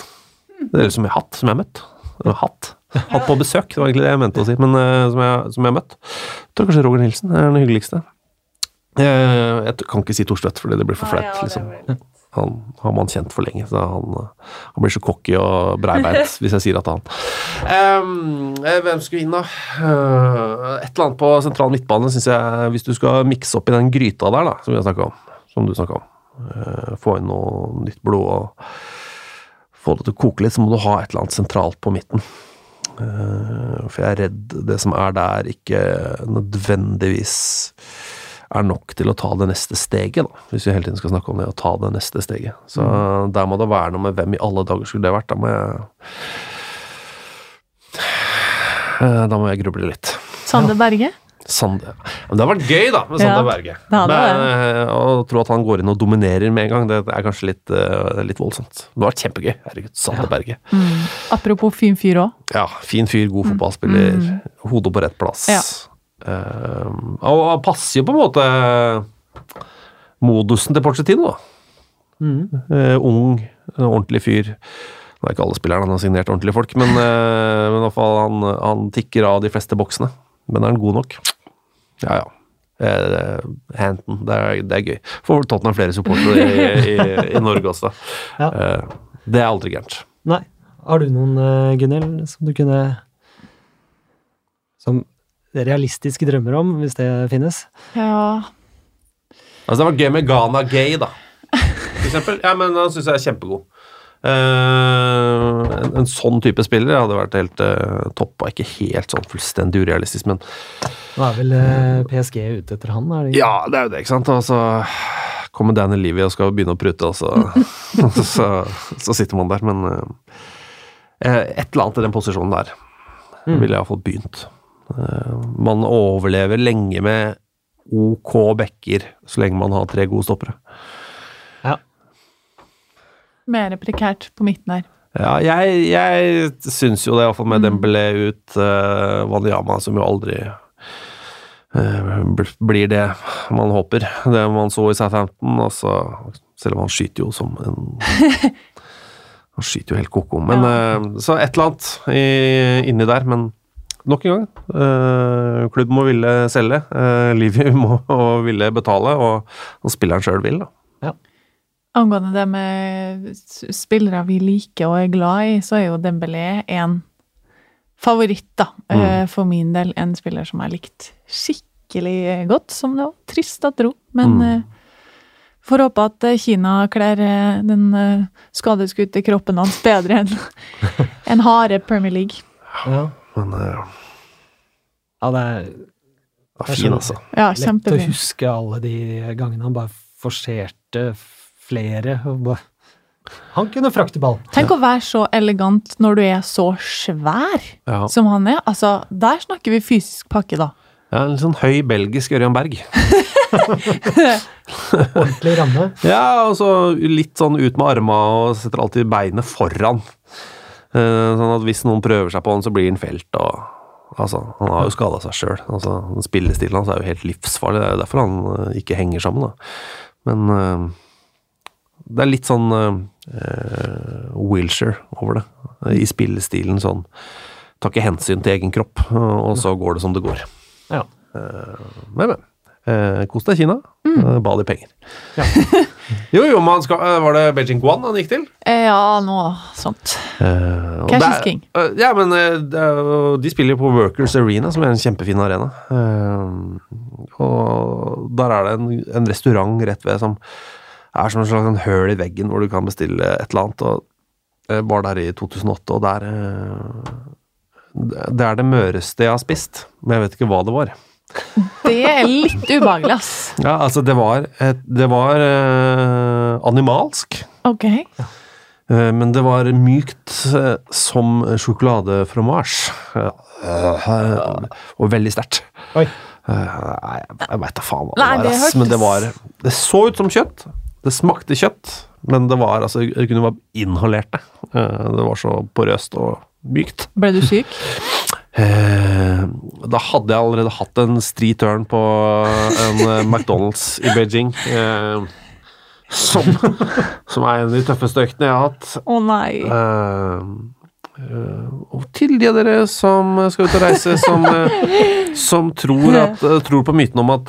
Det er det som jeg har hatt, som jeg har møtt. Eller Hatt. Hatt på besøk, det var egentlig det jeg mente å si, men eh, som, jeg, som jeg har møtt. Jeg tror kanskje Roger Nilsen er den hyggeligste. Eh, jeg kan ikke si Thorstvedt, fordi det blir for flaut. liksom. Han har man kjent for lenge, så han, eh, han blir så cocky og breibeint hvis jeg sier at han. Eh, hvem skulle inn, da? Et eller annet på sentral midtbane, syns jeg, hvis du skal mikse opp i den gryta der, da, som om. Som du snakka om. Få inn noe nytt blod og få det til å koke litt, så må du ha et eller annet sentralt på midten. Eh, for jeg er redd det som er der, ikke nødvendigvis er nok til å ta det neste steget, da. Hvis vi hele tiden skal snakke om det, å ta det neste steget. Så der må det være noe med hvem i alle dager skulle det vært. Da må jeg Eh, Da må jeg gruble litt. Sander Berge? Sande. Men det har vært gøy, da, med Ja, Berge. Men, eh, Å tro at han går inn og dominerer med en gang, det er kanskje litt, eh, litt voldsomt. Det har vært kjempegøy. Herregud, Sander Berge. Apropos fin fyr òg. Ja, fin fyr, god fotballspiller. Hodet på rett plass. Ja. Uh, og han passer jo på en måte modusen til Porcetino, da. Eh, ung, ordentlig fyr. Det er ikke alle spillerne han har signert ordentlige folk, men, uh, men i hvert fall han, han tikker av de fleste boksene. Men er han god nok? Ja, ja. Eh, Hampton, det er, det er gøy. Får Tottenham flere supportere i, i, i Norge også. Ja. Eh, det er aldri gærent. Nei. Har du noen, uh, Gunhild, som du kunne Som realistiske drømmer om, hvis det finnes? Ja. Altså, det var gøy med Ghana Gay, da. For eksempel. Ja, men han syns jeg er kjempegod. Eh, en, en sånn type spiller hadde vært helt uh, topp, og ikke helt sånn fullstendig urealistisk, men Nå er vel eh, PSG ute etter han? Er det ikke? ja, det er jo det, ikke sant. Og så kommer Danny Livy og skal begynne å prute, og så, så, så sitter man der. Men eh, et eller annet i den posisjonen der ville jeg iallfall begynt. Eh, man overlever lenge med OK backer så lenge man har tre gode stoppere. Ja. Mer prekært på midten her. Ja, jeg, jeg syns jo det, iallfall med Dembélé ut, uh, Wanyama, som jo aldri eh, blir det man håper. Det man så i Southampton, altså, selv om han skyter jo som en Han skyter jo helt ko-ko. Men eh, Så et eller annet i, inni der, men nok en gang. Uh, klubben må ville selge. Uh, Livy må ville betale, og, og spilleren sjøl vil, da. Angående det med spillere vi liker og er glad i, så er jo Dembélé en favoritt, da. Mm. For min del en spiller som jeg har likt skikkelig godt, som det var trist at dro. Men mm. får håpe at eh, Kina kler eh, den eh, skadeskutte kroppen hans bedre enn en harde Premier League. Ja. Men ja, det er det er fin, altså. Ja, lett å huske alle de gangene han bare forserte flere. Han kunne frakte ball. Tenk å være så elegant når du er så svær Ja. som han er. Altså, der snakker vi fysisk pakke, da. Ja, en sånn høy belgisk Ørjan Berg. Ordentlig ramme. Ja, og så litt sånn ut med arma og setter alltid beinet foran. Eh, sånn at hvis noen prøver seg på han, så blir han felt og Altså, han har jo skada seg sjøl. Altså, spillestilen hans er jo helt livsfarlig. Det er jo derfor han eh, ikke henger sammen, da. Men eh, det er litt sånn uh, Wilshere over det. I spillestilen sånn Tar ikke hensyn til egen kropp, og så går det som det går. Ja. Men, men. Uh, Kos deg, Kina. Mm. ba de penger. Ja. jo, jo, man skal, eh, var det Beijing Guan han gikk til? Eh, Ja, noe sånt. Uh, Cash is king. Uh, ja, men eh, jo- de spiller jo på Workers Arena, som er en kjempefin arena. Eh, og der er det en, en restaurant rett ved som er som en slags en høl i veggen hvor du kan bestille et eller annet. og jeg var der i 2008, og der eh, Det er det møreste jeg har spist, men jeg vet ikke hva det var. Det er litt ubehagelig, ass. Ja, altså, det var, et, det var eh, animalsk. Ok. Eh, Men det var mykt eh, som sjokoladefromasj. Eh, Og veldig sterkt. Eh, Nei, jeg veit da faen hva Nei, det var. det ass. Men det var Det så ut som kjøtt. Det smakte kjøtt, men det var altså Det kunne vært inhalert det. Eh, Det var så porøst og mykt. Ble du syk? Eh, Da hadde jeg allerede hatt en stri turn på en eh, McDonald's i Beijing. Som, som er en av de tøffeste øktene jeg har hatt. Å nei. Eh, eh, og til de av dere som skal ut og reise, som, som tror, at, tror på myten om at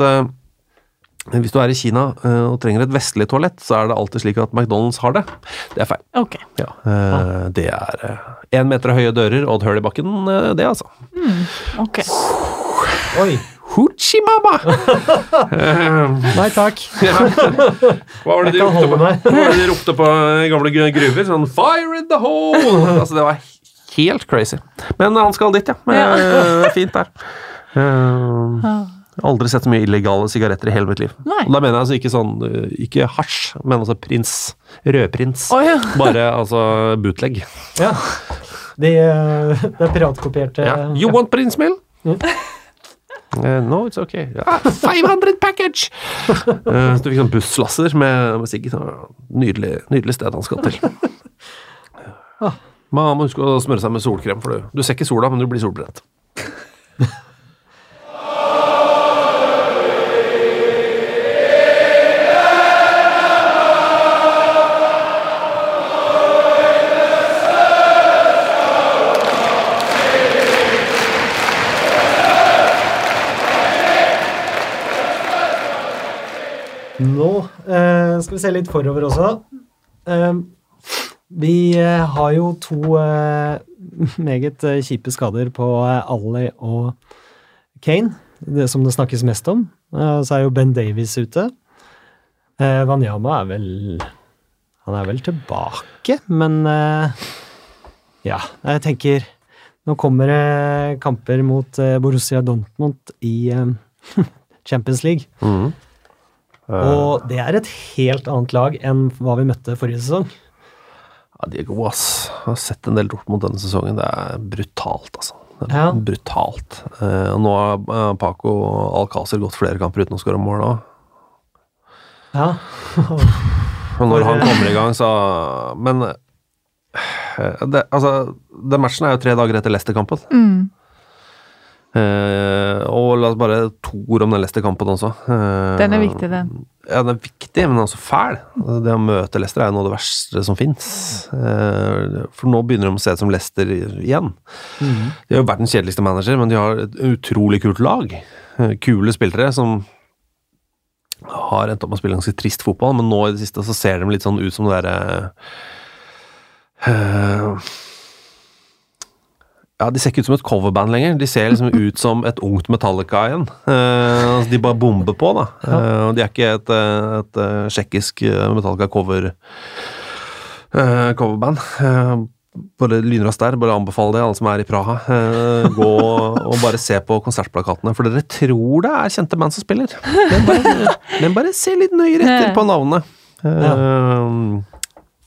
hvis du er i Kina eh, og trenger et vestlig toalett, så er det alltid slik at McDonald's har det. Det er feil. Okay. Ja, eh, det er én meter høye dører og et hull i bakken, eh, det, altså. ok. Oi. Hoochie mama! Eh, Nei takk. Hva var det de ropte på? Hva var det de ropte på i gamle gruver? Sånn 'fire in the hole'! Altså, det var helt crazy. Men han skal dit, ja. Ja. eh, er fint der. Eh, Aldri sett så mye illegale sigaretter i hele mitt liv. Nei. Og da mener jeg altså ikke sånn eh, Ikke hasj, men altså prins. Rødprins. Oh, ja. Bare altså bootleg. Ja. De, de det er piratkopierte Ja. You want prins meal? Mm. Eh, no, it's okay. Ja, 500 package! uh, så du fikk sånn busslasser med, med sigg. Nydelig, nydelig sted han skal til. Man må huske å smøre seg med solkrem, for du, du ser ikke sola, men du blir solbrent. Skal vi se litt forover også. Eh, vi eh, har jo to eh, meget eh, kjipe skader på Ally og Kane, det som det snakkes mest om. Så er jo Ben Davies ute. Wanyama er vel Han er vel tilbake, men Ja, jeg tenker Nå kommer det kamper mot Borussia Dortmund i Champions League. Mhm. Og det er et helt annet lag enn hva vi møtte forrige sesong. Ja, de er gode, ass. Jeg har sett en del Dortmund denne sesongen. Det er brutalt, altså. Det er Ja. Brutalt. Eh, og nå har eh, Paco Alcácer gått flere kamper uten å skåre mål òg. Ja. Og når han eh, kommer i gang, så Men eh, det, altså, den matchen er jo tre dager etter Leicester-kampen. Mm. Eh, og la oss bare to ord om den Leicester-kampen også. Eh, Den er viktig, den. Ja, den er viktig, men den er også fæl. Det å møte Leicester er jo noe av det verste som fins. Eh, for nå begynner de å se ut som Leicester igjen. De er jo verdens kjedeligste manager, men de har et utrolig kult lag. Kule spillere som har endt opp med å spille ganske trist fotball, men nå i det siste så ser de litt sånn ut som det derre eh, ja, De ser ikke ut som et coverband lenger. De ser liksom ut som et ungt Metallica igjen. Uh, altså de bare bomber på, da. Eh, og de er ikke et, et, et, eh, tsjekkisk eh, Metallica-cover Uh, coverband. Eh, bare lynraskt der. Bare anbefale det, alle som er i Praha. Eh, gå og bare se på konsertplakatene, for dere tror det er kjente band som spiller. Men bare, men bare se litt nøyere etter på navnet. Eh,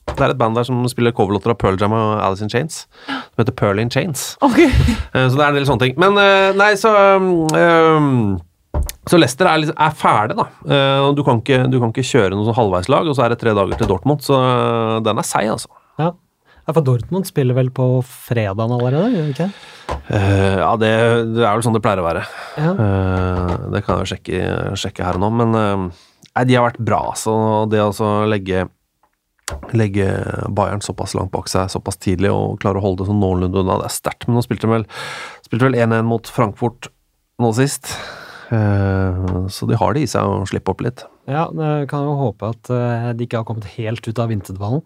Det er et band der som spiller coverlåter av Pearl Jam og Alice in Chains, som heter Pearl in Chains. Ok. Eh, Så det er en del sånne ting. Men eh, nei, så um, Så Leicester er, liksom, er ferdig, da. Eh, du kan, ikke, du kan ikke kjøre noe sånn halvveislag, og så er det tre dager til Dortmund, så den er seig, altså. ja. Ja, For Dortmund spiller vel på fredagen allerede, gjør de ikke? Uh, ja, det, det er vel sånn det pleier å være. Ja. Uh, det kan jeg jo sjekke, sjekke her og nå, men uh, nei, de har vært bra, så Det å altså legge legge Bayern såpass langt bak seg såpass tidlig og klare å holde det sånn noenlunde unna, det er sterkt. Men nå spilte de vel 1-1 mot Frankfurt nå sist, Eh, så de har det i seg å slippe opp litt. Ja, jeg kan jo håpe at eh, de ikke har kommet helt ut av vinterdvalen.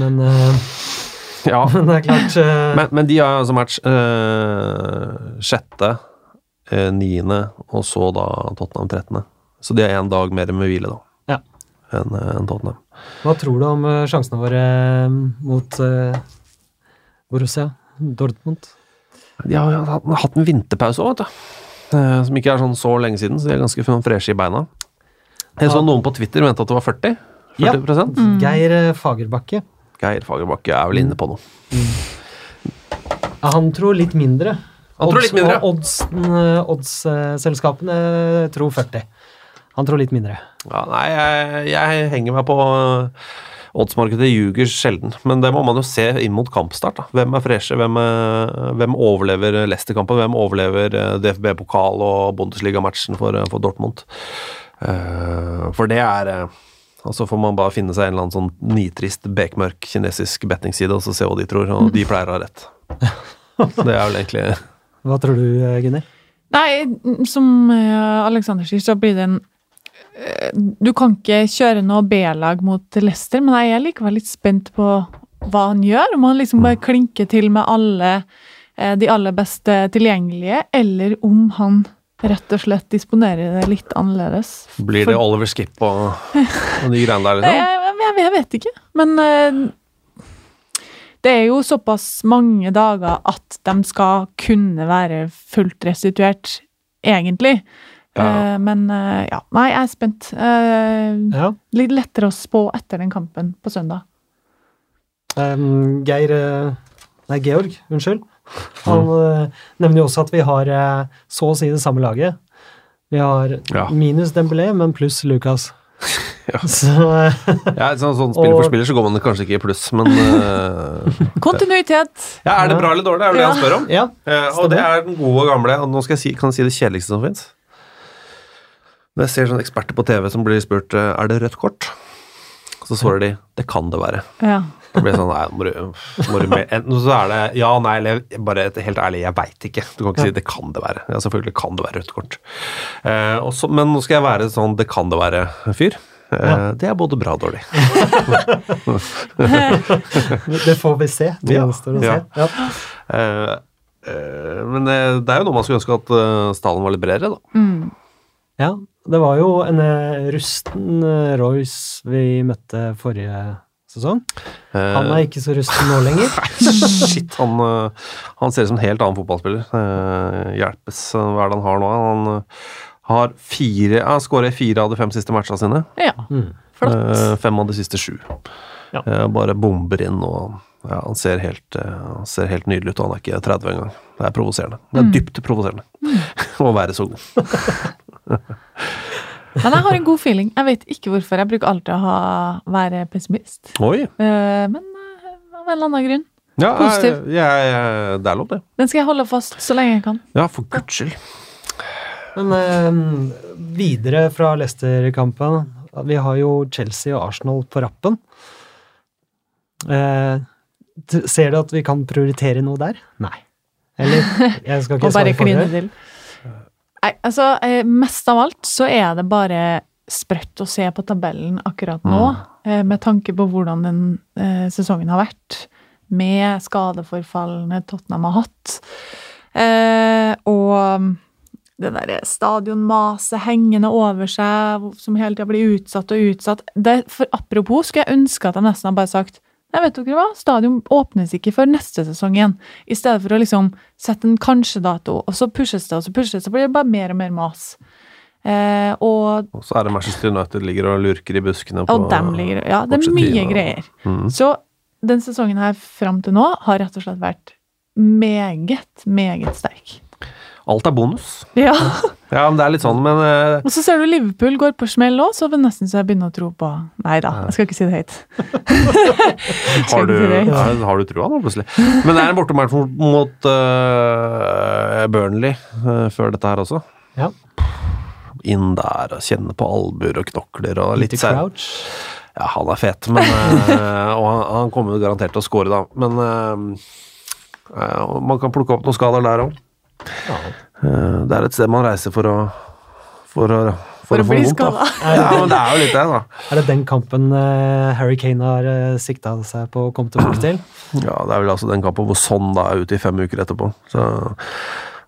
Men, eh, Ja, men det er klart Men, men de har altså match sjette, niende, og så da Tottenham trettende. Så de har én dag mer med hvile, da, Ja. enn Tottenham. Hva tror du om eh, sjansene våre eh, mot eh, Borussia Dortmund? De har hatt, en vinterpause òg, vet du. Som ikke er sånn så lenge siden, så de er ganske sånn freshe i beina. Jeg så noen på Twitter mente at det var 40. 40 Geir eh, Fagerbakke. Geir Fagerbakke er vel inne på noe. Ja, han tror litt mindre. Han tror litt mindre. Oddsen, Odds-selskapene tror 40. Han tror litt mindre. Ja, nei, jeg, jeg henger meg på eh, Oddsmarkedet ljuger sjelden, men det må man jo se inn mot kampstart. da. Hvem er freshe? Hvem, eh, hvem overlever Leicester-kampen? Hvem overlever eh, DFB-pokal og Bundesliga-matchen for, for Dortmund? Eh, for det er og så får man bare finne seg en eller annen sånn nitrist, bekmørk kinesisk bettingside og så se hva de tror, og de pleier å ha rett. Så det er vel egentlig Hva tror du, Gunnar? Nei, som Alexander sier, så blir det en Du kan ikke kjøre noe B-lag mot Leicester, men jeg er likevel litt spent på hva han gjør. Om han liksom bare klinker til med alle eh, de aller beste tilgjengelige, eller om han rett og slett disponerer det litt annerledes. Blir det Oliver Skip og, og de greiene der, liksom? Jeg, jeg, jeg vet ikke, men eh, det er jo såpass mange dager at de skal kunne være fullt restituert, egentlig. Ja. Eh, men eh, ja, nei, jeg er spent. Eh, Ja. litt lettere å spå etter den kampen på søndag. Um, Geir Nei, Georg, unnskyld. Han mm. nevner jo også at vi har så å si det samme laget. Vi har Ja. minus Dembélé, men pluss Lucas. Ja. Så Ja, sånn, sånn spiller for spiller så går man kanskje ikke i pluss, men uh, Kontinuitet! Ja, Er det bra eller dårlig? Er det det han spør om. ja. uh, og det er den gode og gamle. Og nå skal jeg si, kan jeg si det kjedeligste som fins. Når jeg ser sånne eksperter på TV som blir spurt eh, er det rødt kort, så svarer de det kan det være. Ja. Det blir sånn, nei, må du, må du med, enten så er det ja, nei, eller bare helt ærlig, jeg veit ikke. Du kan ikke si det kan det være. Ja, selvfølgelig kan det være rødt kort. Eh, også, men nå skal jeg være sånn det kan det være-fyr. Eh, Ja. Det er både bra og dårlig. Det får vi se. Det Ja, gjenstår å ja. se. Ja. Eh, eh, men det er jo noe man skulle ønske at uh, stallen var litt bredere, da. Mm. ja. Det var jo en eh, rusten eh, Royce vi møtte forrige sesong. Han er ikke så rusten nå lenger. Shit, han, eh, han ser ut som en helt annen fotballspiller. Hjelpes hva er det han har nå? Han har fire Han skårer fire av de fem siste matchene sine. Ja, flott. Eh, fem av de siste sju. Ja. Bare bomber inn og ja, han ser, helt, eh, han ser helt nydelig ut, og han er ikke 30 engang. Det er provoserende. Det er dypt provoserende å være så god. Men jeg har en god feeling. Jeg vet ikke hvorfor. Jeg bruker alltid å ha, være pessimist. Oi! Eh, men eh, av en eller annen grunn. Ja, Positiv. jeg, jeg, jeg, det er lov, det. Den skal jeg holde fast så lenge jeg kan. Ja, for guds skyld. Men eh, videre fra Leicester-kampen Vi har jo Chelsea og Arsenal på rappen. Eh, ser du at vi kan prioritere noe der? Nei. Eller Jeg skal ikke svare for det. Nei, altså, eh, mest av alt så er det bare sprøtt å se på tabellen akkurat nå, mm. med tanke på hvordan den eh, sesongen har vært, med skadeforfallene Tottenham har hatt. Eh, og det derre stadionmaset hengende over seg, som hele tida blir utsatt og utsatt. Det, for apropos skulle jeg ønske at de nesten hadde bare sagt Nei, vet dere hva? Stadion åpnes ikke før neste sesong igjen. I stedet for å liksom sette en kanskje-dato, og så pushes det, og så pushes det, så blir det bare mer og mer mas. Eh, og, Og så er det Manchester United ligger og lurker i buskene på og dem ligger Ja, det er mye greier. Mm. Så den sesongen her fram til nå har rett og slett vært meget, meget sterk. Alt er bonus. Ja. Ja, men det er litt sånn, men uh... Og så ser du Liverpool går på smell òg, så vil nesten så jeg begynner å tro på Nei da, jeg skal ikke si det høyt. har, du, si har, du trua nå, plutselig? Men det er en bortematch mot, mot eh, Burnley uh, før dette her også. Ja. Inn der og kjenne på albuer og knokler og litt crouch. Ja, han er fet, men Og han, han kommer jo garantert til å score, da. Men man kan plukke opp noen skader der òg. Ja. det er et sted man reiser for å For å, For å få bli vondt, da. Ja, men det er jo litt det, da. Er det den kampen eh, Harry Kane har uh, sikta seg på å komme tilbake til? Ja, det er vel altså den kampen hvor Sånn da er ute i fem uker etterpå. Så,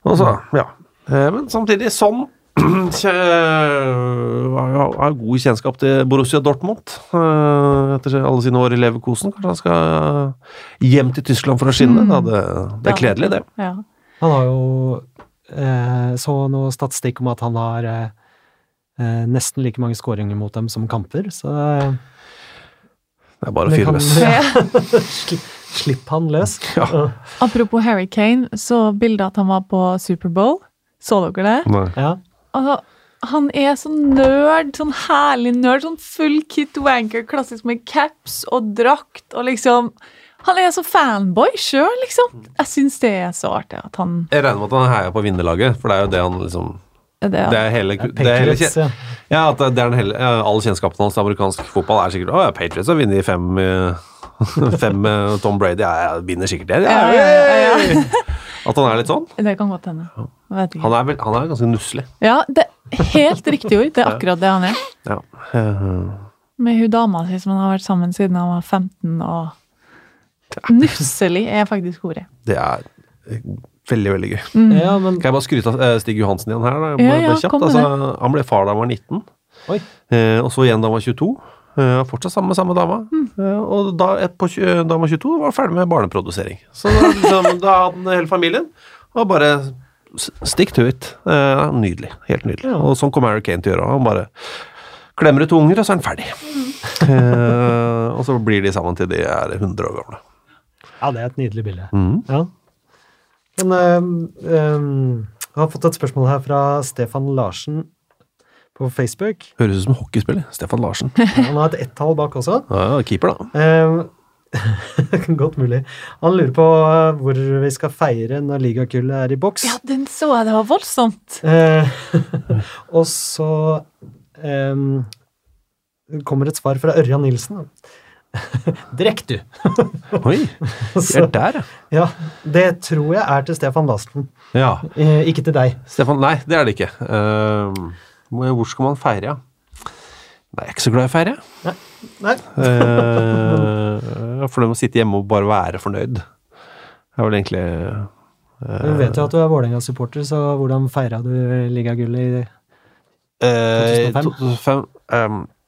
og så, ja. Eh, Men samtidig, Sånn har jo god kjennskap til Borussia Dortmund eh, etter alle sine år i Leverkosen. Kanskje han skal hjem til Tyskland for å skinne? Da. Det, det er kledelig, det. Ja. Han har jo eh, så noe statistikk om at han har eh, eh, nesten like mange skåringer mot dem som kamper, så Det er bare å fyre løs. ja. Slipp han løs. Ja. Apropos Harry Kane, så bildet at han var på Superbowl. Så dere det? Nei. Ja. Altså, han er sånn nerd, sånn herlig nerd, sånn full kit wanker, klassisk med caps og drakt og liksom Han er så fanboy sjøl, liksom. Jeg syns det er så artig at han Jeg regner med at han heier på vinnerlaget, for det er jo det han liksom det, Det er hele, det er hele ja. Ja, at det er den hele, ja, all kjennskapen hans til amerikansk fotball er sikkert Å ja, Patriots har vunnet fem eh, Fem med Tom Brady. Ja, jeg vinner sikkert det. Ja, Ja, ja, ja, At han er litt sånn. Det kan godt hende. Han er, vel, han er ganske nusselig. Ja, det er helt riktig ord. Det er akkurat det han er. Ja. Eh, Med hun dama si som han har vært sammen siden han var 15, og Nusselig er faktisk ordet. Det er eh, veldig, veldig gøy. ja, men Kan jeg bare skryte av eh, Stig Johansen igjen her? Da? Ja, Bare ja, kjapt. altså, han ble far da han var 19, Oi. eh, og så igjen da han var 22. Uh, fortsatt sammen med samme dama. Mm. Uh, og da, et på, han var 22, var ferdig med barneprodusering. Så da, liksom, da hadde han hele familien, og bare stikk stick to it. Uh, nydelig. Helt nydelig. Ja. Og sånn kommer Harry Kane til å gjøre. Han bare klemmer ut unger, og så er han ferdig. Eh, og så blir de sammen til de er 100 år gamle. Ja, det er et nydelig bilde. Mm. Ja. Men øhm, jeg har fått et spørsmål her fra Stefan Larsen på Facebook. Høres ut som hockeyspiller. Stefan Larsen. Han har et ett-tall bak også. Ja, keeper, da. Ehm, Godt mulig. Han lurer på øh, hvor vi skal feire når ligakullet er i boks. Ja, den så jeg. Det var voldsomt. Eh, og så um, kommer et svar fra Ørjan Nilsen. Drekk, du! Oi, vi er der, ja. det tror jeg er til Stefan Lasten. ja. eh, ikke til deg. Stefan, nei, det er det ikke. Uh, hvor skal man feire, ja? Nei, jeg er ikke så glad i å feire. Nei. Uh, for det med å sitte hjemme og bare være fornøyd. Det er vel egentlig Du vet jo at du er Vålerenga-supporter, så hvordan feira du ligagullet i eh, 2005? 2005 ehm, Eh,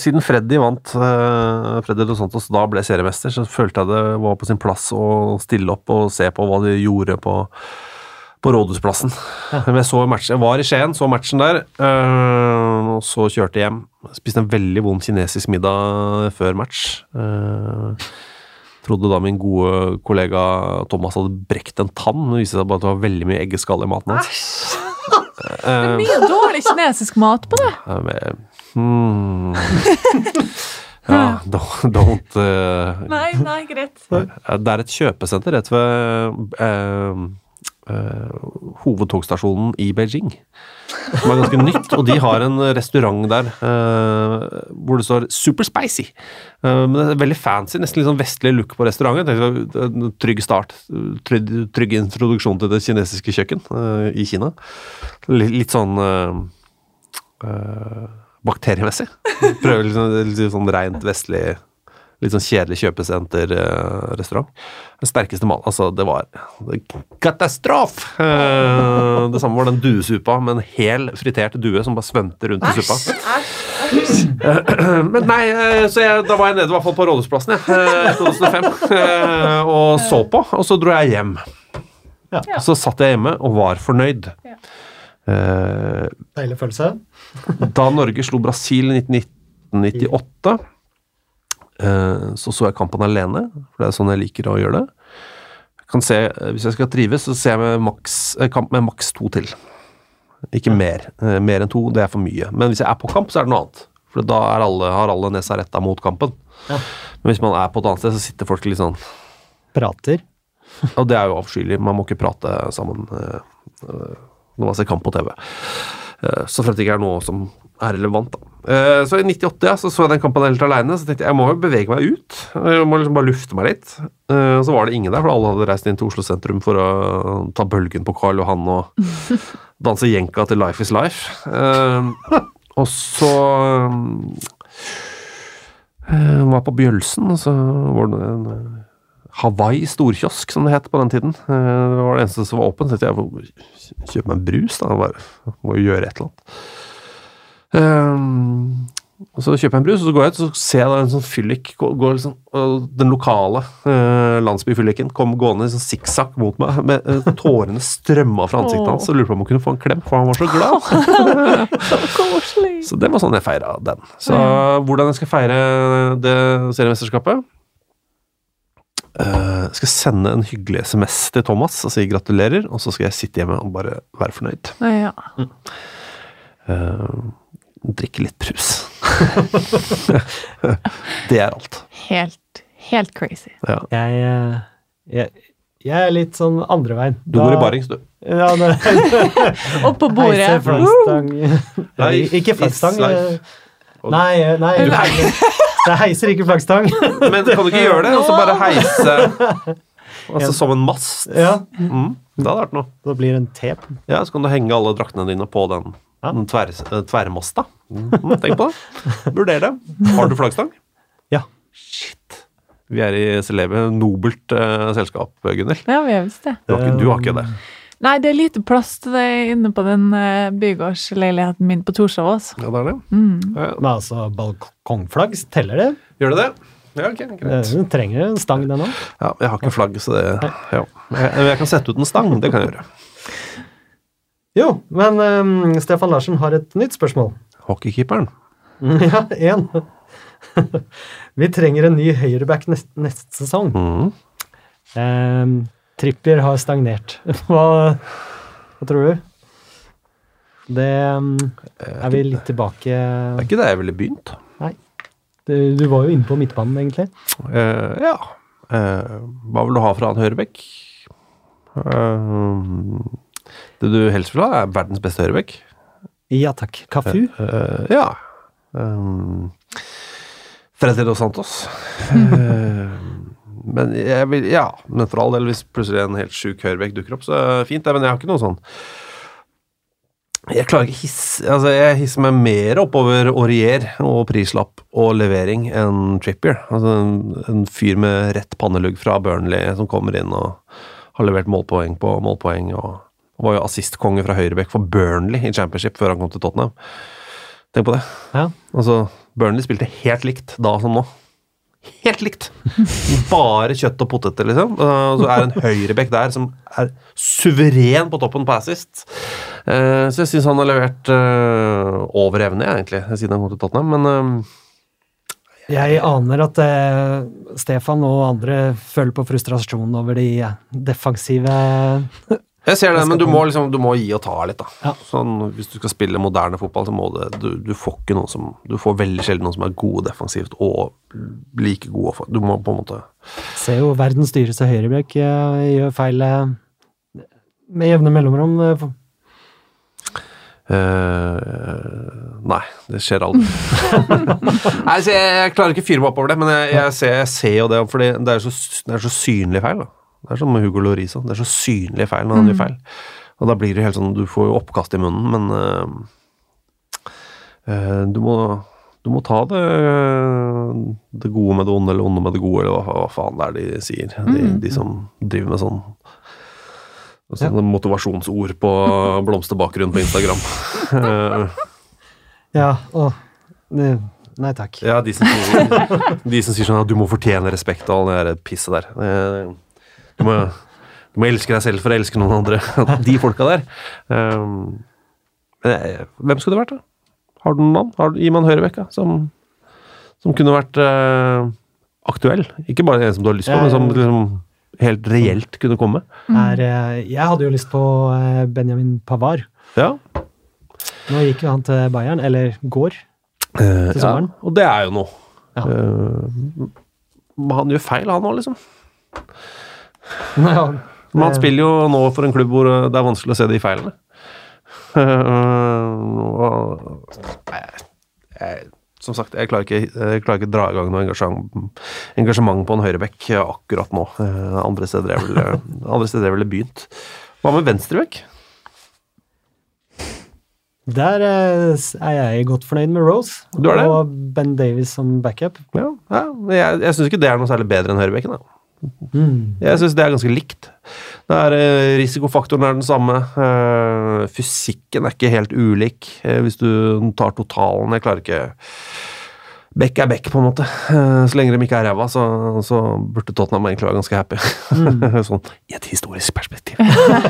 Siden Freddy vant eh, Freddy Dos Santos da ble seriemester, så følte jeg det var på sin plass å stille opp og se på hva de gjorde på, på Rådhusplassen. Men jeg, så matchen, jeg var i Skien, så matchen der, eh, og så kjørte jeg hjem. Spiste en veldig vond kinesisk middag før match. Eh, trodde da min gode kollega Thomas hadde brekt en tann, men det viste seg bare at det var veldig mye eggeskall i maten hans. Det er mye dårlig kinesisk mat på det. Hmm. Ja, don't, don't uh, Nei, nei, greit. Det er et kjøpesenter rett ved uh, uh, hovedtogstasjonen i Beijing. Som er ganske nytt, og de har en restaurant der eh, hvor det står 'Super Spicy'. Eh, men det er veldig fancy, nesten litt sånn vestlig look på restauranten. Trygg start. Trygg, trygg introduksjon til det kinesiske kjøkken eh, i Kina. Litt, litt sånn eh, eh, bakteriemessig. Prøver liksom, litt sånn rent vestlig Litt sånn kjedelig kjøpesenterrestaurant. Den sterkeste mat Altså, det var katastrof! Eh, det samme var den duesupa med en hel fritert due som bare svømte rundt i suppa. Men nei, eh, så jeg, da var jeg nede i hvert fall på Rådhusplassen jeg, eh, 2005 eh, og så på, og så dro jeg hjem. Ja. Så satt jeg hjemme og var fornøyd. Ja. Eh, Deilig følelse. da Norge slo Brasil i 1998, eh, så så jeg kampen alene, for det er sånn jeg liker å gjøre det. Jeg kan se, eh, Hvis jeg skal trives, så ser jeg med maks, kamp med maks to til. Ikke mer. Mer enn to, det er for mye. Men hvis jeg er på kamp, så er det noe annet. For da er alle, har alle nesa retta mot kampen. Ja. Men hvis man er på et annet sted, så sitter folk litt sånn Prater. Og det er jo avskyelig. Man må ikke prate sammen når man ser kamp på TV. Eh, Så frem det ikke er noe som er relevant, da. Eh, Så i 98 ja, så, så jeg den kampen helt alene, så tenkte jeg jeg må jo bevege meg ut. Jeg må liksom bare lufte meg litt. Eh, så var det ingen der, for alle hadde reist inn til Oslo sentrum for å ta bølgen på Karl Johan og danse jenka til Life is Life. Og så var jeg på Bjølsen, og så var det en Hawaii storkiosk, som det het på den tiden. Eh, Det var det eneste som var åpent. Så jeg får kjøpe meg en brus, da. Bare, må jo gjøre et eller annet. Um, og Så kjøper jeg en brus, og så går jeg ut og så ser jeg da en sånn fyllik gå, gå liksom, Den lokale uh, landsbyfylliken kom gående i sånn sikksakk mot meg, med uh, tårene strømma fra ansiktet hans. Og lurte på om hun kunne få en klem, for han var så glad. Så. Så det var sånn jeg feira den. Så hvordan jeg skal feire det seriemesterskapet Eh, Jeg skal sende en hyggelig SMS til Thomas og si gratulerer, og så skal jeg sitte hjemme og bare være fornøyd. Ja. Uh, drikke litt brus. det er alt. Helt, helt crazy. Ja. Jeg, eh, jeg, jeg er litt sånn andre veien. Du bor i Barings, du. Ja, Opp på bordet. Heise flaggstang Nei, ikke flaggstang. eh, Nei, nei. Jeg heiser ikke flaggstang. Men kan du ikke gjøre det, og så bare heise Altså som en mast? Ja, Mm, det hadde vært noe. da blir det en tep. Ja, Så kan du henge alle draktene dine på den, den tver, eh, tverrmasta. Mm, tenk på det. Vurder det. Har du flaggstang? Ja. Shit. Vi er i celebe, nobelt uh, selskap, Gunhild. Ja, vi har visst det. Du, har ikke- du har ikke det. Nei, det er lite plass til det inne på den uh, bygårdsleiligheten min på Torshov. også. Ja, det er det. Mm. Ja, Men altså, balkongflagg, teller det? Gjør det det? Ja, ok, greit. Du trenger en stang, den òg. Ja, jeg har ikke flagg, så det ja. jeg, jeg kan sette ut en stang. Det kan jeg gjøre. Jo, men um, Stefan Larsen har et nytt spørsmål. Hockeykeeperen. Ja, én. Vi trenger en ny høyreback neste, neste sesong. Mm. Eh, Trippier har stagnert. Hva, hva tror du? Det eh, er vi litt tilbake Det er ikke der jeg ville begynt. Du, du var jo inne på midtbanen, egentlig. Uh, ja. Uh, hva vil du ha fra en høyrebekk? Uh, det du helst vil ha, er verdens beste høyrebekk. Ja takk. Kafu? Ja. Um, Freddy Dos Santos. Men jeg vil Ja, men for all del, hvis plutselig en helt sjuk høyrebekk dukker opp, så er det fint det. Men jeg har ikke noe sånn Jeg klarer ikke hisse Altså, jeg hisser meg mer oppover Aurier og prislapp og levering enn Trippier. Altså en, en fyr med rett pannelugg fra Burnley som kommer inn og har levert målpoeng på målpoeng og var jo assistkonge fra høyrebekk for Burnley i championship før han kom til Tottenham. Tenk på det. Ja. Altså, Burnley spilte helt likt da som nå. Helt likt! Bare kjøtt og poteter, liksom. Og så er det en høyrebekk der som er suveren på toppen på assist. Uh, så jeg syns han har levert uh, over evne, egentlig, siden han kom til Tottenham. Men Jeg aner at eh, Stefan og andre føler på frustrasjon over de eh, defensive Jeg ser det, men du må, liksom, du må gi og ta litt, da. Ja. Sånn, hvis du skal spille moderne fotball, så må det du, du får ikke noen som Du får veldig sjelden noen som er gode defensivt og like gode. Du må på en måte Ser jo verden styres av eh, gjør feil eh, med jevne mellomrom. Uh, Nei, det skjer aldri. nei, jeg, jeg klarer ikke å fyre meg opp over det, men jeg, jeg, ser, jeg ser jo det, fordi det er så, det er så synlig feil. da. Det er som med Hugo Lorisa. Det er så synlig feil når han gjør feil. Og da blir det helt sånn Du får jo oppkast i munnen, men eh, eh, du må du må ta det, det gode med det onde, eller onde med det gode, eller hva, hva faen det er de sier. De, de som driver med sånn Sånne motivasjonsord på blomsterbakgrunn på Instagram. Eh, Ja, og Nei takk. ja, de som sier, de som sier sånn at du må fortjene respekt og all det der pisset der. Du må, du må elske deg selv for å elske noen andre. De folka der. Um, eh, Hvem skulle det vært, da? Har du noen navn? Har, gi meg en høyrebekk, som, som kunne vært uh, aktuell. Ikke bare en som du har lyst på, men som liksom helt reelt kunne komme. Er, eh, jeg hadde jo lyst på Benjamin Pavard. Ja, Nå gikk jo han til Bayern, eller går. Eh, Til sommeren. Ja, og det er jo noe. Ja. Uh, han gjør feil, han òg, liksom. Nei, han, Men han Eh. spiller jo nå for en klubb hvor eh, det er vanskelig å se de feilene. Eh, som sagt, jeg klarer, ikke, jeg klarer ikke dra i gang noe engasjement, engasjement på en høyrebekk akkurat nå. Eh, Andre steder jeg ville, andre steder jeg ville begynt. Hva med venstrebekk? der eh, er jeg godt fornøyd med Rose. Er? Og Ben Davies som backup. Ja, ja, jeg, jeg syns ikke det er noe særlig bedre enn høyrebekken. da. Mm. Jeg syns det er ganske likt. Det er, eh, risikofaktoren er den samme. eh, fysikken er ikke helt ulik eh, hvis du tar totalen. Jeg klarer ikke Bekk er bekk, på en måte. Så lenge de ikke er ræva, så, så burde Tottenham egentlig være ganske happy. sånn i et historisk perspektiv.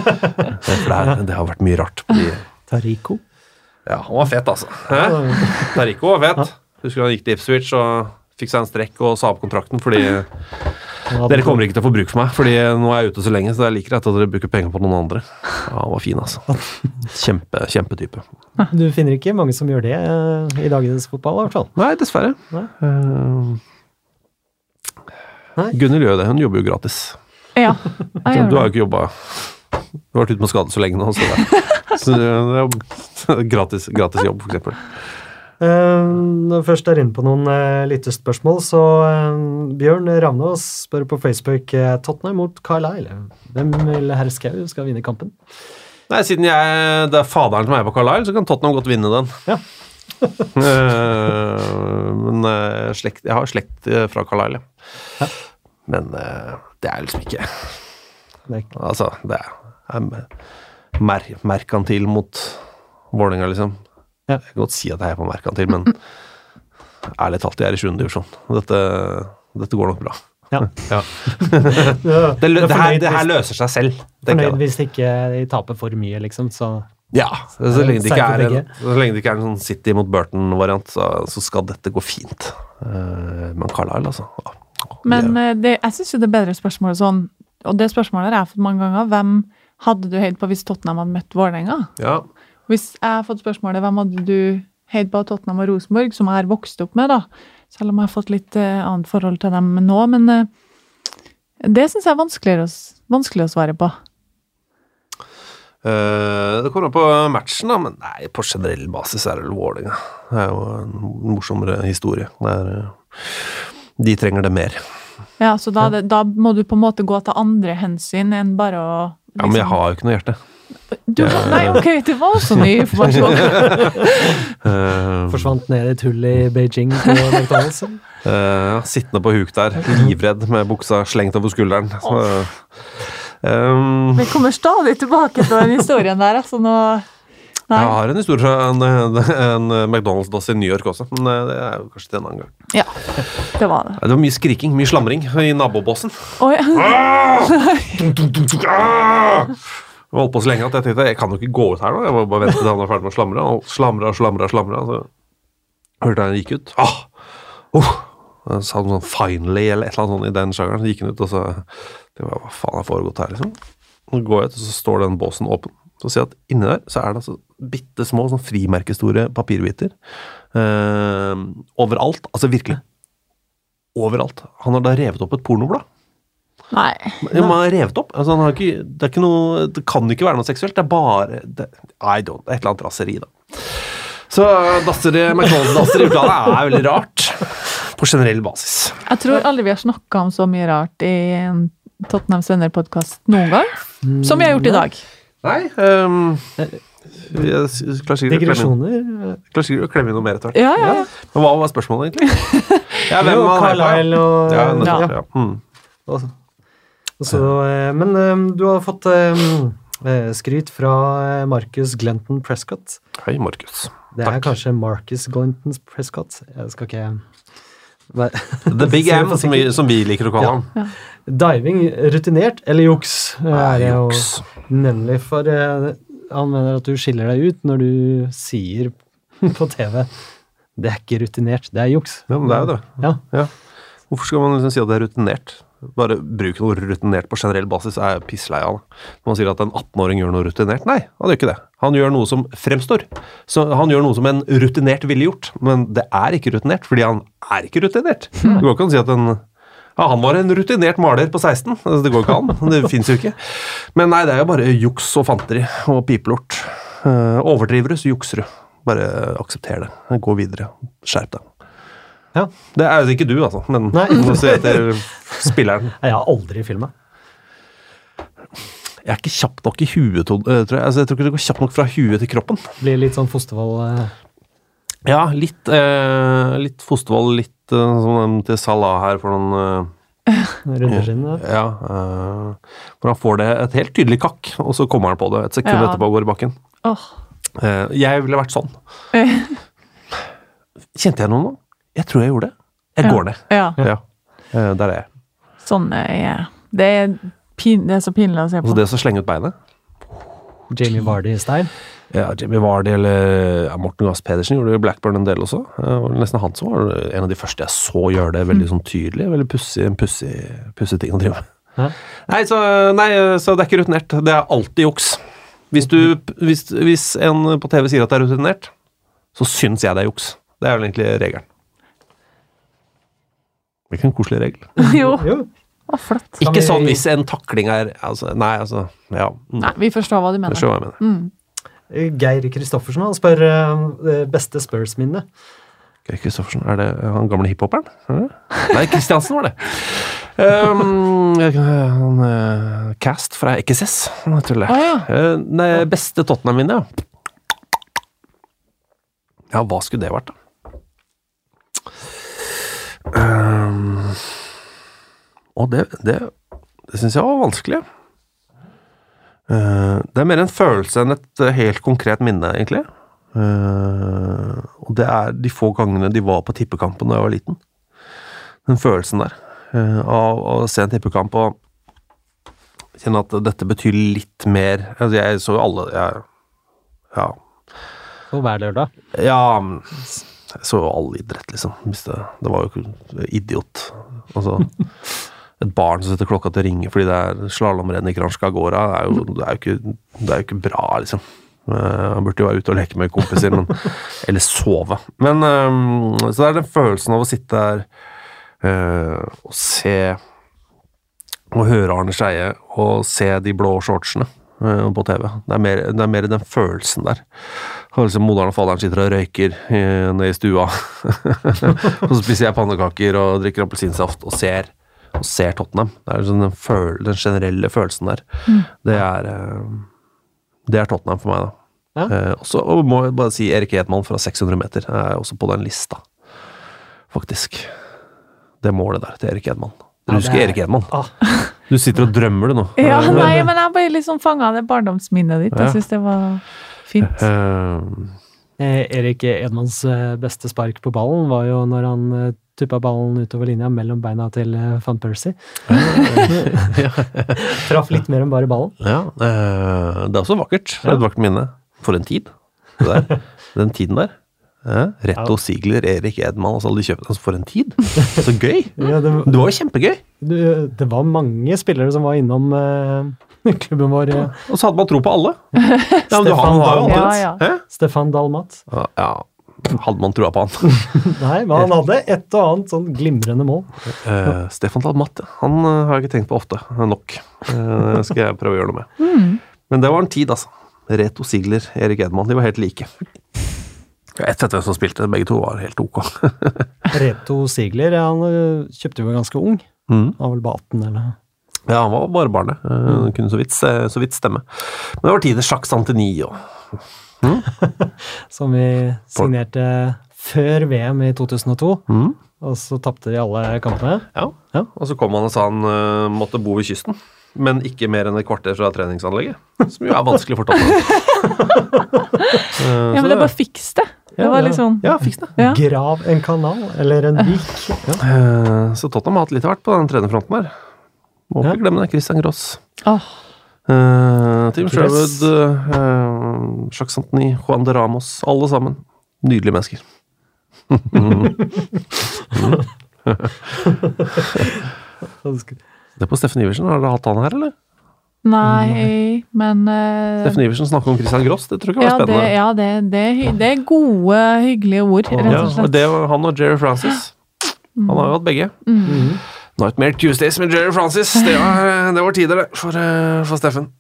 For det, er, det har vært mye rart. Fordi... Tarico. Ja, han var fet, altså. Hæ? Tarico var fet. Husker han gikk til Ipswich og fikk seg en strekk og sa opp kontrakten fordi dere kommer ikke til å få bruk for meg, fordi nå er jeg ute så lenge, så det er like greit at dere bruker penger på noen andre. Ja, Han var fin, altså. Kjempe, kjempetype. Du finner ikke mange som gjør det eh, i dagens fotball, i hvert fall. Nei, dessverre. Nei. Uh, Nei. Gunnhild gjør det. Hun jobber jo gratis. Ja, jeg gjør gjør du har jo ikke jobba Du har vært ute med skade så lenge nå, så det så det er gratis, gratis jobb, for eksempel. Eh, Når vi først er inne på noen uh, lyttespørsmål, så eh, Bjørn Ravnås spør på Facebook eh, Tottenham mot Carlisle. Hvem vil herr Skau skal vinne kampen? Nei, siden jeg, det er faderen som er på Carlisle, så kan Tottenham godt vinne den. Ja. Eh, men eh, slekt, jeg har slekt eh, fra Carlisle, ja. Men eh, det er liksom ikke Altså, det er mer, merkantil mot Vålerenga, liksom. Ja. Jeg kan godt si at jeg er på merkantil, men ærlig talt, jeg er i 7. divisjon. Dette, dette går nok bra. Ja. Ja. Det, det, her, det her løser seg selv. Fornøyd hvis ikke de taper for mye, liksom. Så Ja, så lenge, det ikke er en, så lenge det ikke er en sånn City mot Burton-variant, så, så skal dette gå fint. Eh, men Carlisle, altså. Men det- eh, jeg syns jo det er bedre spørsmålet sånn, og det spørsmålet har jeg fått mange ganger. Hvem hadde du høyt på hvis Tottenham hadde møtt Vålerenga? ja. Hvis jeg har fått spørsmålet hvem hadde du heid på Tottenham og Rosenborg, som jeg har vokst opp med, da, selv om jeg har fått litt uh, annet forhold til dem nå, men uh, det syns jeg er vanskeligere å, vanskelig å svare på. Uh, det kommer an på matchen, da, men nei, på generell basis er det vel Vålerenga. Det er jo en morsommere historie. Det er, de trenger det mer. Ja, så da, ja. da må du på en måte gå til andre hensyn enn bare å Ja, Men jeg har jo ikke noe hjerte. Du, Nei, ok, det var også ny informasjon. Eh, forsvant ned i et hull i Beijing på McDonald's. Uh, sittende på huk der, livredd med buksa slengt over skulderen. Så, Um, Vi kommer stadig tilbake til den historien der. altså nå... Nei. Jeg har en historie fra en, en McDonald's-dass i New York også, men eh, det er jo kanskje til en annen gang. Ja, det var det. Det var mye skriking, mye slamring i nabobåsen. Oi. Jeg holdt på så lenge at jeg tenkte jeg kan jo ikke gå ut her nå. Jeg må bare vente til han er ferdig med å slamre. Og slamra og slamra og slamra. Så hørte jeg han gikk ut. Ah! Oh! Sa noe sånn 'finally' eller et eller annet sånt i den sjangeren. Så gikk han ut, og så det var, Hva faen har foregått her, liksom? Så går jeg ut, og så står den båsen åpen. Så ser jeg at inni der så er det altså bitte små, sånn frimerkestore papirbiter. Eh, overalt. Altså virkelig. Overalt. Han har da revet opp et pornoblad. Nei. Ja, man har revet opp. Altså, han har ikke, det, er ikke noe, det kan ikke være noe seksuelt. Det er bare det, I don't, Et eller annet raseri, da. Så McDonald's-dasser i utlandet er veldig rart. På generell basis. Jeg tror aldri vi har snakka om så mye rart i en Tottenham Sønner-podkast noen gang. Som vi har gjort i dag. Nei um, Jeg klarer sikkert å klemme inn- Digresjoner. klarer sikkert å klemme inn noe mer etter hvert. Ja, ja, ja. Men hva var spørsmålet, egentlig? Ja, hvem Jo, var? Carlisle og Ja, nettopp, Ja. ja. Mm. Så, eh, men eh, du har fått eh, skryt fra Marcus Glenton Prescott. Hei, Marcus. Det er Takk. kanskje Marcus Glenton Prescott. Jeg skal ikke være- The Big M, som vi, som vi liker å kalle Ja. ham. Diving, rutinert eller juks? Er det jo Juks. Nemlig for han mener at du skiller deg ut når du sier på TV det er ikke rutinert, det er juks. Ja, men det er jo det. Ja. Ja. Hvorfor skal man liksom si at det er rutinert? Bare bruke noe rutinert på generell basis er jeg pisslei av. Når man sier at en 18-åring gjør noe rutinert. Nei, han gjør ikke det. Han gjør noe som fremstår. Så han gjør noe som en rutinert ville gjort, men det er ikke rutinert, fordi han er ikke rutinert. Det går ikke an å si at en ja, han var en rutinert maler på 16. Altså, det går ikke an. Det fins jo ikke. Men nei, det er jo bare juks og fanteri og pipelort. Eh, overdriver du, så jukser du. Bare aksepter det. Gå videre. Skjerp deg. Ja. Det er jo ikke du, altså, men Nei. nå sier jeg spilleren. Jeg har aldri filma. Jeg er ikke kjapp nok i huet, eh, tror jeg. Altså, jeg tror ikke det går kjapt nok fra huet til kroppen. Blir litt sånn fostervoll eh, Ja, litt, eh, litt fostervoll, litt eh, som den til Salah her for noen eh, runder siden. da. Ja. eh, hvor han får det et helt tydelig kakk, og så kommer han på det et sekund Ja. etterpå og går i bakken. Oh. Eh, jeg ville vært sånn. Kjente jeg noe nå? Jeg tror jeg gjorde det. Jeg Ja. går ned. Ja, Ja. Eh, der er jeg. sånn er Det er, pin, det er så pinlig å se på. Altså det å slenge ut beinet Jamie Vardy-style. Ja, Jamie Vardy eller ja, Morten Gass Pedersen gjorde det Blackburn en del også. Det var nesten han som var en av de første jeg så gjøre det veldig sånn tydelig. Veldig pussig, en pussig, pussig ting å drive med. Nei, så, nei, så det er ikke rutinert. Det er alltid juks. Hvis, du, hvis, hvis en på TV sier at det er rutinert, så syns jeg det er juks. Det er vel egentlig regelen. Hvilken koselig regel. Jo, Jo. Ah, flott. Ikke sånn hvis en takling er altså, Nei, altså Ja. Mm, Nei, vi forstår hva du mener. hva mener. Mm. Geir Kristoffersen han spør uh, det beste Spurs-minne. Geir Kristoffersen, er det han gamle hiphoperen? Er? Nei, Kristiansen var det. Um, han, eh, cast fra XS, tuller jeg. Ah, ja. uh, nei, beste Tottenham-minne, ja. Ja, hva skulle det vært, da? Um, og det, det, det syns jeg var vanskelig. Uh, det er mer en følelse enn et eh, helt konkret minne, egentlig. Uh, og det er de få gangene de var på tippekampen da jeg var liten. Den følelsen der. Uh, av å se en tippekamp og kjenne at dette betyr litt mer altså Jeg så jo alle jeg, Ja. Og hver lørdag. Ja Jeg så jo all idrett, liksom. Det, det var jo ikke Idiot. Altså Et barn som setter klokka til å ringe fordi det er slalåmrenn i Kranjska Agora, det er, jo, det, er jo ikke, det er jo ikke bra, liksom. Eh, Han burde jo være ute og leke med kompiser, men, eller sove. Men, eh, så det er den følelsen av å sitte der eh, og se og høre Arne Skeie og se de blå shortsene på TV. Det er, mer, det er mer den følelsen der. Og liksom Moderen og faderen sitter og røyker eh, nede i stua. og så spiser jeg pannekaker og drikker appelsinsaft og ser, og ser Tottenham. Det er liksom den, føl den generelle følelsen der. Det, er, eh, det er Tottenham for meg, da. Ja. Eh, og så må jeg bare si Erik Edman fra 600 meter er også på den lista, faktisk. Det målet der til Erik Edman. Du husker ja, er- Erik Edman? Ah. Du sitter og drømmer, du nå. Ja, nei, men jeg ble liksom fanga av det barndomsminnet ditt. Jeg syns det var Fint. Eh, Eh, Erik Edmanns eh, beste spark på ballen var jo når han eh, tuppa ballen utover linja mellom beina til van Persie. Traff litt mer enn bare ballen. ja, eh, det er også vakkert. Det er Et vakkert minne. For en tid. Der. Den tiden der. Ja, Retto Sigler, Erik Edman, altså alle de kjøpte altså, For en tid! Så gøy! Ja, det, Det var jo kjempegøy! det var mange spillere som var innom klubben vår. eh, Og så hadde man tro på alle. Ja, men du har, har jo alltid Ja, Stefan Dalmat. Ja, ja, hadde man trua på han. Nei, men han hadde et og annet sånn glimrende mål. Uh, Stefan Dalmat, han uh, har jeg ikke tenkt på ofte. Nok. Uh, skal jeg prøve å gjøre noe med. Men det var en tid, altså. Reto Sigler, Erik Edman, de var helt like. Ett sett hvem som spilte, begge to var helt ok. Reto Sigler han kjøpte jo ganske ung. Mm. Han var vel bare 18 eller Ja, han var bare barnet. Mm. kunne så vidt, så vidt stemme. Men det var tider Jacques Santini og Som vi signerte før VM i 2002. Mm. Og så tapte de alle kampene. Ja. Ja. Og så kom han og sa han uh, måtte bo ved kysten. Men ikke mer enn et kvarter fra treningsanlegget. Som jo er vanskelig for Tottenham. uh, Ja, men det er bare fiks det. Det var ja. litt sånn Ja, fiks det. Ja. Grav en kanal, eller en vik. Ja. Uh, Så Tottenham har hatt litt av hvert på den trenerfronten her. Må ikke Ja. glemme det. Christian Gross. Oh. Uh, Tim. Sherwood, uh, Jacques Santini, Juan de Ramos. Alle sammen. Nydelige mennesker. Det er på Steffen Iversen. Har dere hatt han her, eller? nei, men uh, Steffen Iversen snakker om Christian Gross. Det tror jeg ja, var det, spennende. ja det, det, det er gode, hyggelige ord, rett og og slett. det var han og Jerry Francis. Han har jo hatt begge. Mm. Nightmare Tuesdays med Jerry Francis. Det var, det var tider, det, for, eh, for Steffen.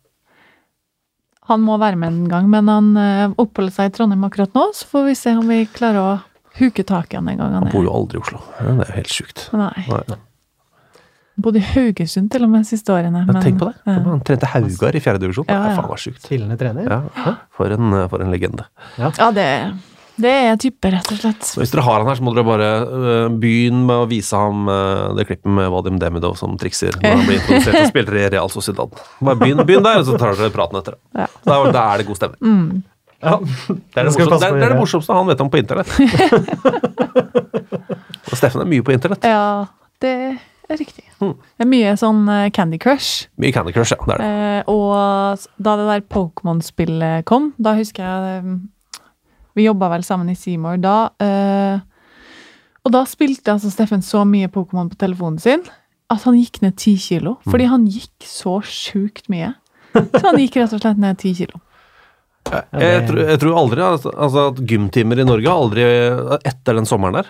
Han må være med en gang, men han eh, oppholder seg i Trondheim akkurat nå, så får vi se om vi klarer å huke tak i han en gang han Han bor er jo aldri i Oslo. Det er jo helt sjukt. Nei. Nei. Bodde i Haugesund til og med de siste årene. Ja, men- Tenk på det. Ja. Han trente Haugar i fjerde divisjon. Det Ja, er ja. faen meg sjukt. Spillende trener. Ja, for en, for en legende. Ja, det, det er type, rett og slett. Så hvis dere har han her, så må dere bare øh, begynne med å vise ham øh, det klippet med Vadim Demidov som trikser når han blir introdusert og spiller i Real Sociedad. Bare begynn, begynn der, og så tar dere praten etter det. Ja. Da, da er det god stemning. Mm. Ja. Det er det, det, er, det er det morsomste han vet om på internett. og Steffen er mye på internett. Ja, det er riktig. Det er mye sånn eh, Candy Crush. Mye Candy Crush, ja. Det er det. Eh, og da det der Pokémon-spillet kom, da husker jeg eh, Vi jobba vel sammen i Seymour da. Eh, og da spilte altså Steffen så mye Pokémon på telefonen sin at han gikk ned ti kilo. Fordi han gikk så sjukt mye. Så han gikk rett og slett ned ti kilo. Jeg, tror, jeg tror aldri altså, altså, at gymtimer i Norge aldri Etter den sommeren der